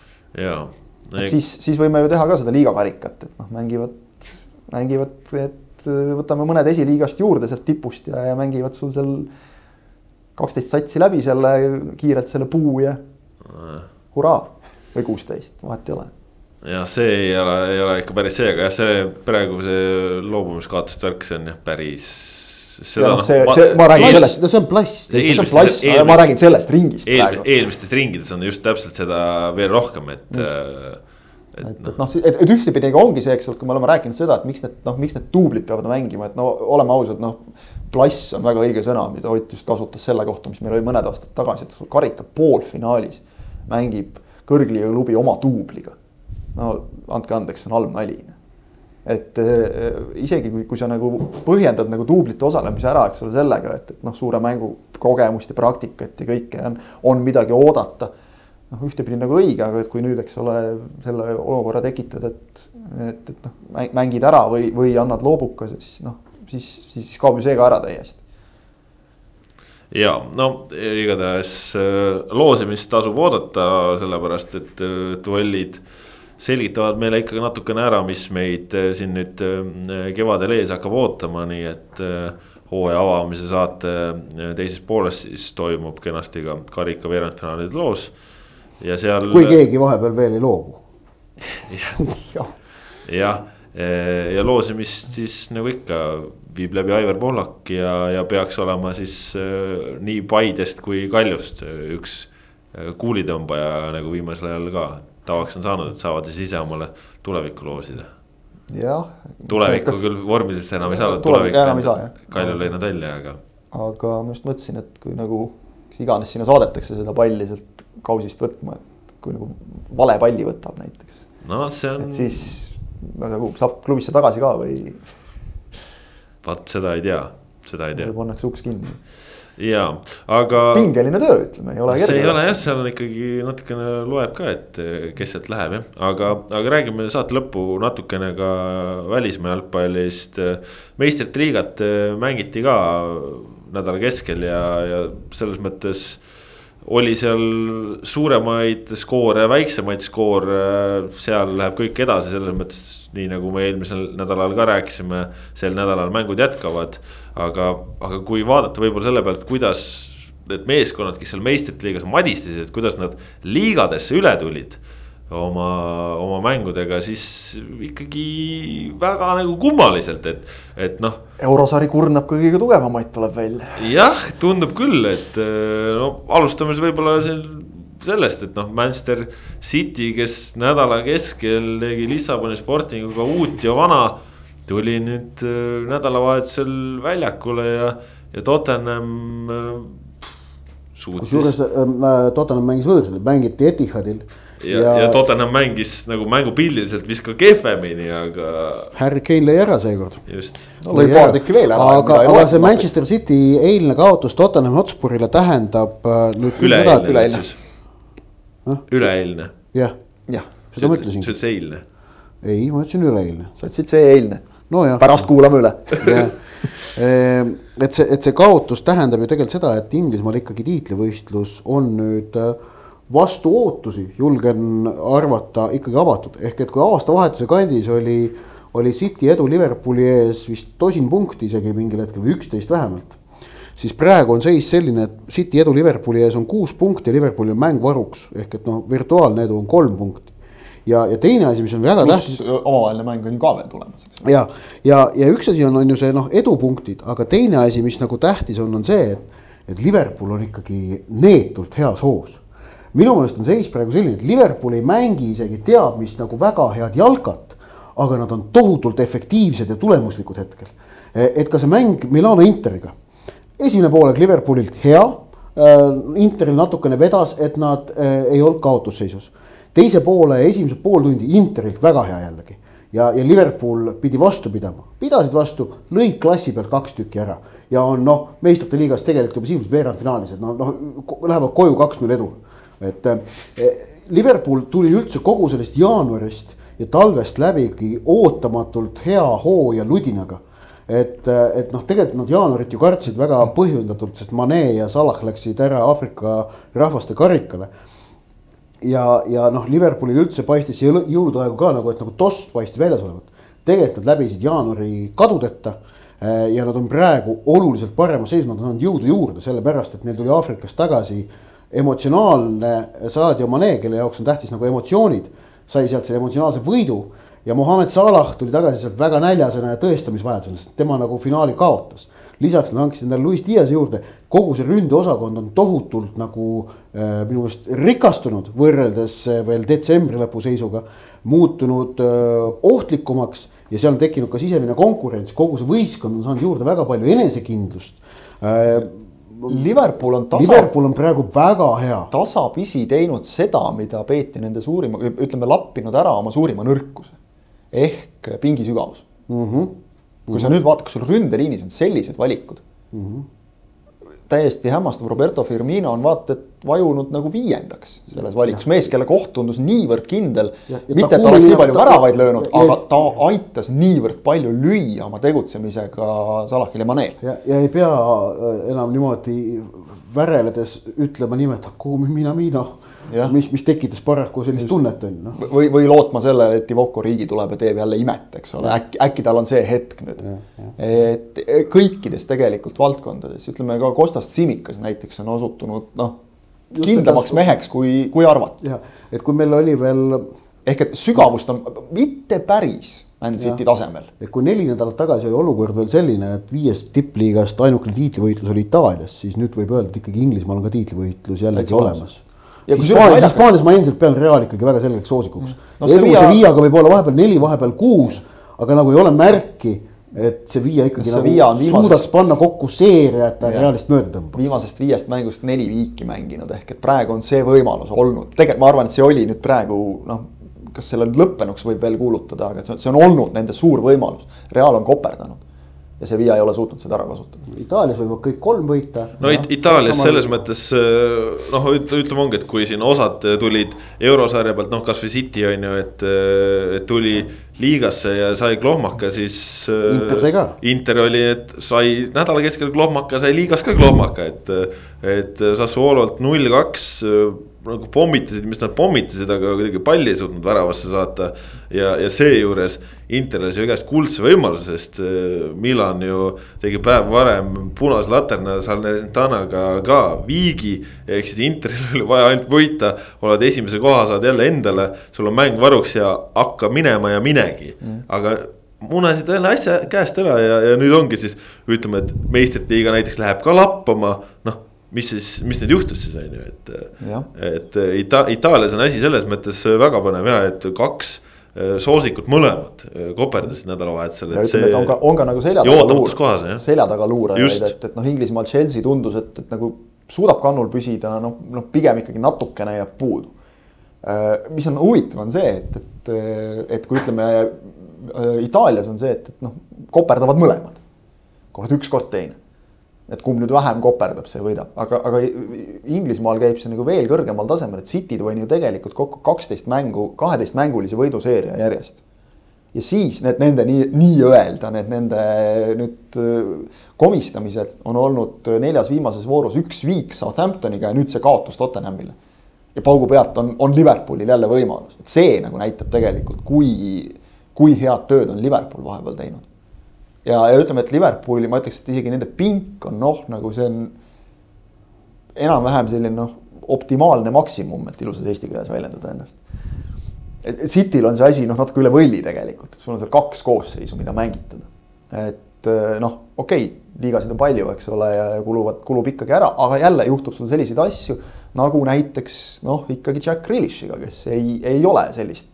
jaa. et siis, siis võime ju teha ka seda liigakarikat, et noh, mängivad, mängivad, et võtame mõned esiliigast juurde sealt tipust ja, ja mängivad sul seal kaksteist satsi läbi selle kiirelt selle puu ja hurraa või kuusteist, vahet ei ole jah, see ei ole, ei ole ikka päris see, aga jah, see praegu see loobumiskaotuste värk, see on jah päris. ja noh, see, see, ma räägin sellest. no see on plast. see on plast, ma räägin sellest ringist eel, praegu. eelmistes ringides on just täpselt seda veel rohkem, et. Äh, et, et noh, et, et ühtepidi ongi see, eks ole, kui me oleme rääkinud seda, et miks need noh, miks need duublid peavad mängima, et no oleme ausad, noh. plass on väga õige sõna, mida Ott just kasutas selle kohta, mis meil oli mõned aastad tagasi, et karika poolfinaalis mängib kõrgliiga klubi oma duubliga no andke andeks, see on halb nali. et äh, isegi kui, kui sa nagu põhjendad nagu duublite osalemise ära, eks ole, sellega, et, et noh, suure mängu kogemust ja praktikat ja kõike on, on midagi oodata. noh, ühtepidi nagu õige, aga et kui nüüd, eks ole, selle olukorra tekitad, et, et, et noh, mängid ära või, või annad loobukase, siis noh, siis, siis, siis kaob ju see ka ära täiesti ja no igatahes äh, loosimist tasub oodata, sellepärast et duellid äh, selgitavad meile ikkagi natukene ära, mis meid äh, siin nüüd äh, kevadel ees hakkab ootama, nii et äh, hooaja avamise saate teises pooles siis toimub kenasti ka karika veerandfinaalide loos. ja seal. kui keegi vahepeal veel ei loobu jah, ja, ja loosimist siis nagu ikka viib läbi Aivar Pohlak ja, ja peaks olema siis nii Paidest kui Kaljust üks kuulitõmbaja nagu viimasel ajal ka tavaks on saanud, et saavad siis ise omale tulevikku loosida. jah. tulevikku kas... küll vormiliselt enam ei saa. tulevik enam ei saa jah. Kalju lõi nad välja, aga. aga ma just mõtlesin, et kui nagu, kes iganes sinna saadetakse seda palli sealt kausist võtma, et kui nagu vale palli võtab näiteks. no see on. et siis nagu saab klubisse tagasi ka või? vaat seda ei tea, seda ei tea. pannakse uks kinni ja, aga. pingeline töö, ütleme, ei ole kerge. see ei ole jah, seal on ikkagi natukene loeb ka, et eh, kes sealt läheb jah, aga, aga räägime saate lõppu natukene ka välismaa jalgpallist. meistrite liigat eh, mängiti ka nädala keskel ja, ja selles mõttes oli seal suuremaid skoore, väiksemaid skoore, seal läheb kõik edasi, selles mõttes nii nagu me eelmisel nädalal ka rääkisime, sel nädalal mängud jätkavad aga, aga kui vaadata võib-olla selle pealt, kuidas need meeskonnad, kes seal meistrite liigas madistasid, kuidas nad liigadesse üle tulid oma, oma mängudega, siis ikkagi väga nagu kummaliselt, et, et noh. eurosari kurnab ka kõige tugevamaid, tuleb välja. jah, tundub küll, et no alustame siis võib-olla sellest, et noh, Manchester City, kes nädala keskel tegi Lissaboni Sportinguga uut ja vana tuli nüüd äh, nädalavahetusel väljakule ja, ja Tottenham äh, suutis. kusjuures äh, Tottenham mängis võõrsil, mängiti Etihadil. ja, ja, ja Tottenham mängis nagu mängupildiliselt vist ka kehvemini, aga. Harry Kane lõi ära seekord. just. no lõi paar tükki veel ära. aga, aga see Manchester City eilne kaotus Tottenham Hotspurile tähendab nüüd. üleeilne otsus. üleeilne. jah, jah. seda ma ütlesingi. sa ütlesid eilne. ei, ma ütlesin üleeilne. sa ütlesid see eilne no. pärast kuulame üle ehm, et see, et see kaotus tähendab ju tegelikult seda, et Inglismaal ikkagi tiitlivõistlus on nüüd äh, vastu ootusi, julgen arvata, ikkagi avatud, ehk et kui aastavahetuse kandis oli, oli City edu Liverpooli ees vist tosin punkti isegi mingil hetkel või üksteist vähemalt. siis praegu on seis selline, et City edu Liverpooli ees on kuus punkti ja Liverpoolil on mäng varuks, ehk et noh, virtuaalne edu on kolm punkti ja, ja teine asi, mis on väga tähtis. omavaheline mäng on ju ka veel tulemas. ja, ja, ja üks asi on, on ju see noh, edupunktid, aga teine asi, mis nagu tähtis on, on see, et, et Liverpool on ikkagi neetult heas hoos. minu meelest on seis praegu selline, et Liverpool ei mängi isegi teab mis nagu väga head jalkat, aga nad on tohutult efektiivsed ja tulemuslikud hetkel. et ka see mäng Milano Interiga, esimene poolek Liverpoolilt hea äh, Interil natukene vedas, et nad äh, ei olnud kaotusseisus teise poole esimesed pool tundi Interilt väga hea jällegi. Ja, ja Liverpool pidi vastu pidama, pidasid vastu, lõid klassi pealt kaks tükki ära. Ja on noh, meistrite liigas tegelikult juba sisuliselt veerandfinaalis, et noh, noh lähevad koju kaks-null edu. et eh, Liverpool tuli üldse kogu sellest jaanuarist ja talvest läbigi ootamatult hea hoo ja ludinaga. Et, et noh, tegelikult nad jaanuarit ju kartsid väga põhjendatult, sest Mane ja Salah läksid ära Aafrika rahvaste karikale ja, ja noh, Liverpoolil üldse paistis jõulude aegu ka nagu, et nagu toss paistis väljas olevat. tegelikult nad läbisid jaanuari kadudeta eh, ja nad on praegu oluliselt paremas seisus, nad on saanud jõudu juurde, sellepärast et neil tuli Aafrikast tagasi emotsionaalne Sadio Mane, kelle jaoks on tähtis nagu emotsioonid, sai sealt selle emotsionaalse võidu ja Mohammed Salah tuli tagasi sealt väga näljasena ja tõestamisvajadusena, sest tema nagu finaali kaotas lisaks nad hankisid endale Luis Diaz juurde, kogu see ründeosakond on tohutult nagu äh, minu meelest rikastunud võrreldes äh, veel detsembri lõpu seisuga. muutunud äh, ohtlikumaks ja seal on tekkinud ka sisemine konkurents, kogu see võistkond on saanud juurde väga palju enesekindlust äh,. Liverpool on tasa. Liverpool on praegu väga hea. tasapisi teinud seda, mida peeti nende suurima, ütleme lappinud ära oma suurima nõrkuse ehk pingi sügavus mm. -hmm kui sa nüüd vaatad, kas sul ründeliinis on sellised valikud mm. -hmm täiesti hämmastav, Roberto Firmino on vaata et vajunud nagu viiendaks selles valikus, mees, kelle koht tundus niivõrd kindel. mitte, et ta oleks nii palju väravaid löönud, aga ta aitas niivõrd palju lüüa oma tegutsemisega Salahil ja Maneel. ja, ja ei pea äh, enam niimoodi väreledes ütlema nimeta, kuhu mina, mina mis, mis tekitas paraku sellist Just. tunnet on noh. või, või lootma sellele, et Ivoko riigi tuleb ja teeb jälle imet, eks ole, äkki, äkki tal on see hetk nüüd. et kõikides tegelikult valdkondades, ütleme ka Kostas Tsimikas näiteks on osutunud noh, kindlamaks meheks, kui, kui arvati. jah, et kui meil oli veel. ehk et sügavust on mitte päris Man City tasemel. et kui neli nädalat tagasi oli olukord veel selline, et viiest tippliigast ainukene tiitlivõitlus oli Itaalias, siis nüüd võib öelda, et ikkagi Inglismaal on ka tiitlivõitlus jällegi olemas Hispaanias, Hispaanias ma endiselt pean Real ikkagi väga selgeks soosikuks. No,. Sevilla... Sevillaga võib olla vahepeal neli, vahepeal kuus, aga nagu ei ole märki, et Sevilla ikkagi no, Sevilla nagu viimasest... suudaks panna kokku seeria, et ta Realist mööda tõmbab. viimasest viiest mängust neli viiki mänginud, ehk et praegu on see võimalus olnud, tegelikult ma arvan, et see oli nüüd praegu noh kas selle lõppenuks võib veel kuulutada, aga see on olnud nende suur võimalus, Real on koperdanud ja Sevilla ei ole suutnud seda ära kasutada. Itaalias võivad kõik kolm võita. no it Itaalias selles mõttes äh, noh, ütleme ongi, et kui siin osad tulid eurosarja pealt, noh kasvõi City on ju, et, äh, et tuli liigasse ja sai klohmaka, siis. Äh, Inter sai ka. Inter oli, et sai nädala keskel klohmaka, sai liigas ka klohmaka, et, et Sassuololt null kaks nagu pommitasid, mis nad pommitasid, aga kuidagi palli ei suutnud väravasse saata. ja, ja seejuures Interil sai käest kuldse võimaluse, sest äh, Milan ju tegi päev varem punase laterna Salernitanaga ka viigi. ehk siis Interil oli vaja ainult võita, oled esimese koha, saad jälle endale, sul on mäng varuks ja hakka minema ja minegi mm., aga munasid jälle asja käest ära ja, ja nüüd ongi siis ütleme, et meistrite liiga näiteks läheb ka lappama, noh mis siis, mis nüüd juhtus siis on ju, et. et Ita-, Itaalias on asi selles mõttes väga põnev ja et kaks äh, soosikut mõlemad äh, koperdasid nädalavahetusel. ja ütleme, et on ka, on ka nagu selja taga luurajaid, selja taga luurajaid, et, et noh, Inglismaal Chelsea tundus, et, et nagu suudab kannul püsida, noh, noh pigem ikkagi natukene jääb puudu. Äh, mis on huvitav, on see, et, et, et kui ütleme Itaalias on see, et, et noh, koperdavad mõlemad. kord üks, kord teine et kumb nüüd vähem koperdab, see võidab, aga, aga Inglismaal käib see nagu veel kõrgemal tasemel, et City tõi ju tegelikult kokku kaksteist mängu, kaheteistmängulise võiduseeria järjest. ja siis need nende nii, nii-öelda need nende nüüd äh, komistamised on olnud neljas viimases voorus üks viik Southamptoniga ja nüüd see kaotus Tottenhamile. ja paugu pealt on, on Liverpoolil jälle võimalus, et see nagu näitab tegelikult, kui, kui head tööd on Liverpool vahepeal teinud ja, ja ütleme, et Liverpooli ma ütleks, et isegi nende pink on noh, nagu see on enam-vähem selline noh, optimaalne maksimum, et ilusas eesti keeles väljendada ennast. Cityl on see asi noh, natuke üle võlli tegelikult, sul on seal kaks koosseisu, mida mängitada. et eh, noh, okei okay,, liigasid on palju, eks ole, ja kuluvad, kulub ikkagi ära, aga jälle juhtub sul selliseid asju nagu näiteks noh, ikkagi Jack Grealishiga, kes ei, ei ole sellist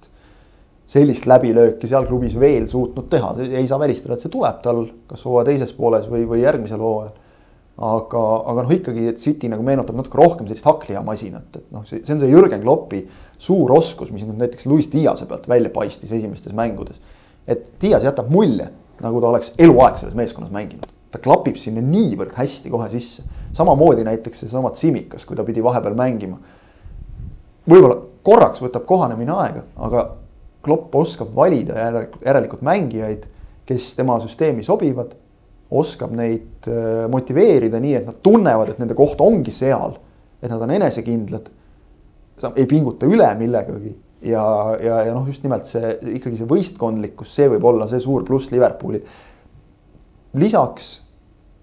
sellist läbilööki seal klubis veel suutnud teha, ei saa välistada, et see tuleb tal kas hooaja teises pooles või, või järgmisel hooajal. aga, aga noh, ikkagi, et City nagu meenutab natuke rohkem sellist hakklihamasinat, et noh, see, see on see Jürgen Kloppi suur oskus, mis nüüd näiteks Luis Diase pealt välja paistis esimestes mängudes. et Dias jätab mulje, nagu ta oleks eluaeg selles meeskonnas mänginud. ta klapib sinna niivõrd hästi kohe sisse. samamoodi näiteks seesama Tsimikas, kui ta pidi vahepeal mängima. võib-olla korraks võtab kohanemine aega, aga Klopp oskab valida järelikult, mängijaid, kes tema süsteemi sobivad oskab neid äh, motiveerida nii, et nad tunnevad, et nende koht ongi seal. et nad on enesekindlad. ei pinguta üle millegagi ja, ja, ja noh, just nimelt see ikkagi see võistkondlikkus, see võib olla see suur pluss Liverpoolil. lisaks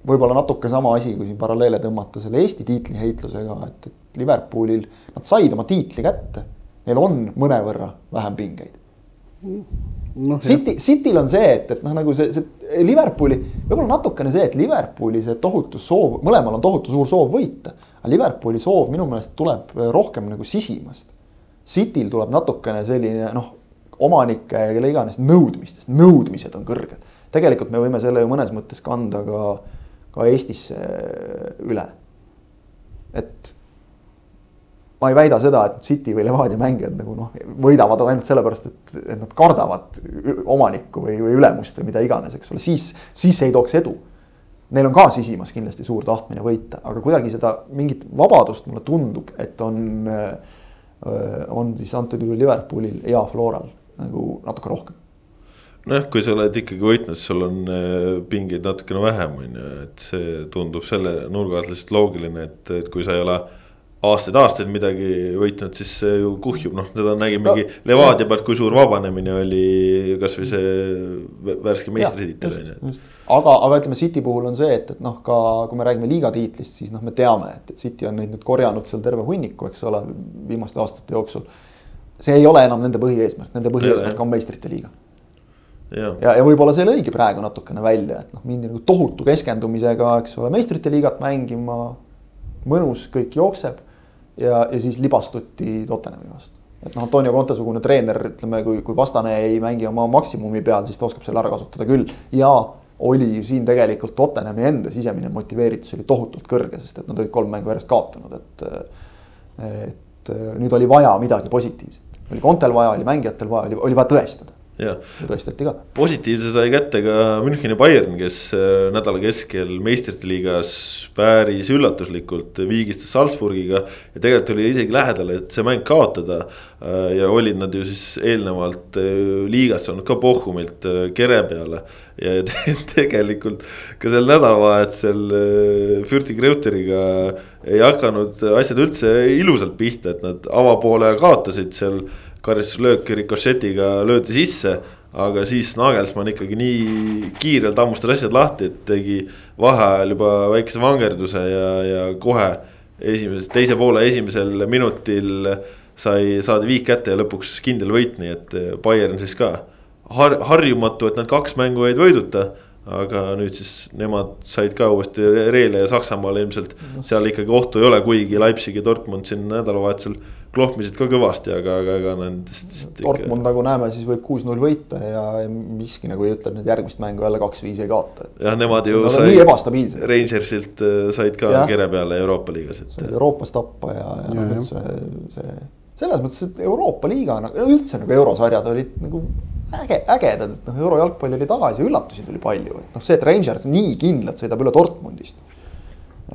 võib-olla natuke sama asi, kui siin paralleele tõmmata selle Eesti tiitliheitlusega, et, et Liverpoolil nad said oma tiitli kätte. Neil on mõnevõrra vähem pingeid no,. City, Cityl on see, et, et noh, nagu see, see Liverpooli, võib-olla natukene see, et Liverpooli see tohutu soov, mõlemal on tohutu suur soov võita. aga Liverpooli soov minu meelest tuleb rohkem nagu sisimast. Cityl tuleb natukene selline noh, omanike ja kelle iganes nõudmistest, nõudmised on kõrged. tegelikult me võime selle ju mõnes mõttes kanda ka, ka Eestisse üle. et ma ei väida seda, et City või Levadia mängijad nagu noh, võidavad ainult sellepärast, et, et nad kardavad omanikku või, või ülemust või mida iganes, eks ole, siis, siis ei tooks edu. Neil on ka sisimas kindlasti suur tahtmine võita, aga kuidagi seda mingit vabadust mulle tundub, et on, on siis antud juhul Liverpoolil ja Floral nagu natuke rohkem nojah, kui sa oled ikkagi võitnud, sul on pingeid natukene vähem, on ju, et see tundub selle nurga alt lihtsalt loogiline, et, et kui sa ei ole aastaid-aastaid midagi võitnud, siis see ju kuhjub, noh, seda nägimegi no, Levadia pealt, kui suur vabanemine oli kasvõi see värske meistritiitel on ju. aga, aga ütleme City puhul on see, et, et noh, ka kui me räägime liiga tiitlist, siis noh, me teame, et, et City on neid nüüd korjanud seal terve hunniku, eks ole, viimaste aastate jooksul. see ei ole enam nende põhieesmärk, nende põhieesmärk on meistrite liiga ja, ja, ja võib-olla see lõigi praegu natukene välja, et noh, mindi nagu tohutu keskendumisega, eks ole, meistrite liigat mängima. mõnus, kõik jookseb ja, ja siis libastuti Tottenhami vastu. et noh, Antonio Conte sugune treener, ütleme, kui, kui vastane ei mängi oma maksimumi peal, siis ta oskab selle ära kasutada küll ja oli ju siin tegelikult Tottenhami enda sisemine motiveeritus oli tohutult kõrge, sest et nad olid kolm mängu järjest kaotanud, et. et nüüd oli vaja midagi positiivset, oli Contel vaja, oli mängijatel vaja, oli, oli vaja tõestada tõestati ka. positiivse sai kätte ka Müncheni Bayern, kes äh, nädala keskel meistrite liigas päris üllatuslikult viigistas Salzburgiga. ja tegelikult oli isegi lähedal, et see mäng kaotada. Äh, ja olid nad ju siis eelnevalt äh, liigas saanud ka Bochumilt kere peale. ja tegelikult ka sel nädalavahetusel Fürti Kreuteriga ei hakanud asjad üldse ilusalt pihta, et nad avapoole kaotasid seal karistuslöök rikošetiga löödi sisse. aga siis Nagelsmann ikkagi nii kiirelt hammustas asjad lahti, et tegi vaheajal juba väikese vangerduse ja, ja kohe esimese, teise poole esimesel minutil sai, saadi viik kätte ja lõpuks kindel võit, nii et Bayern siis ka har, harjumatu, et nad kaks mängu jäid võiduta aga nüüd siis nemad said ka uuesti reele ja Saksamaal ilmselt seal ikkagi ohtu ei ole, kuigi Leipzig ja Dortmund siin nädalavahetusel klohmisid ka kõvasti, aga, aga ega nendest. Dortmund ikka... nagu näeme, siis võib kuus-null võita ja miski nagu ei ütle, et nüüd järgmist mängu jälle kaks-viis ei kaota. jah, nemad ju said. nii ebastabiilsed. Rangersilt äh, said ka ja. kere peale Euroopa liigas, et. said Euroopas tappa ja, ja, ja noh, üldse see, selles mõttes, et Euroopa liiga nagu üldse nagu eurosarjad olid nagu äge, ägedad, et noh, eurojalgpall oli tagasi ja üllatusi tuli palju, et noh, see, et Rangers nii kindlalt sõidab üle Dortmundist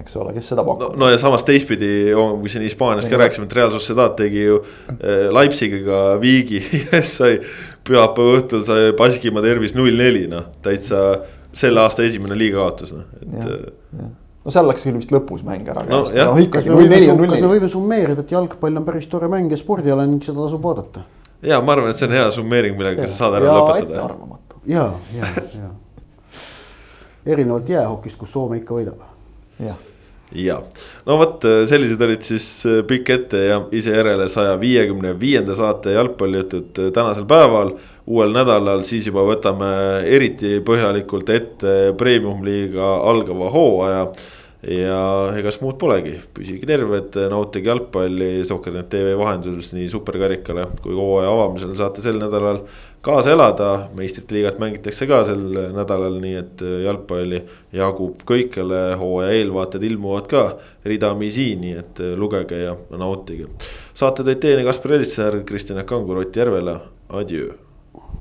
eks ole, kes seda pakub no,. no ja samas teistpidi, kui siin Hispaanias ka rääkisime, et Real Sociedad tegi ju äh, Leipzigiga viigi sai pühapäeva õhtul sai Baskimaa tervis null neli, noh täitsa selle aasta esimene liiga kaotus, noh, et. Äh, no seal läks küll vist lõpus mäng ära no,. No, ikkagi null neli on null neli. kas me võime summeerida, et jalgpall on päris tore mäng ja spordiala ning seda tasub vaadata? ja ma arvan, et see on hea summeering, millega sa saad ära ja, lõpetada. ettearvamatu. ja, ja, ja erinevalt jäähokist, kus Soome ikka võidab jah ja no vot, sellised olid siis äh, pikk ette ja ise järele saja viiekümne viienda saate jalgpallijutud äh, tänasel päeval. uuel nädalal siis juba võtame eriti põhjalikult ette premium-liiga algava hooaja. ja egas muud polegi, püsige terved, nautige jalgpalli Soccer.net tv vahenduses nii superkarikale kui hooaja avamisel saate sel nädalal kaasa elada. meistrite liigat mängitakse ka sel nädalal, nii et jalgpalli jagub kõikjale, hooaja eelvaated ilmuvad ka ridamisi, nii et lugege ja nautige. saate tõid teieni Kaspar Elissaar, Kristjan Kangur, Ott Järvela, adjöö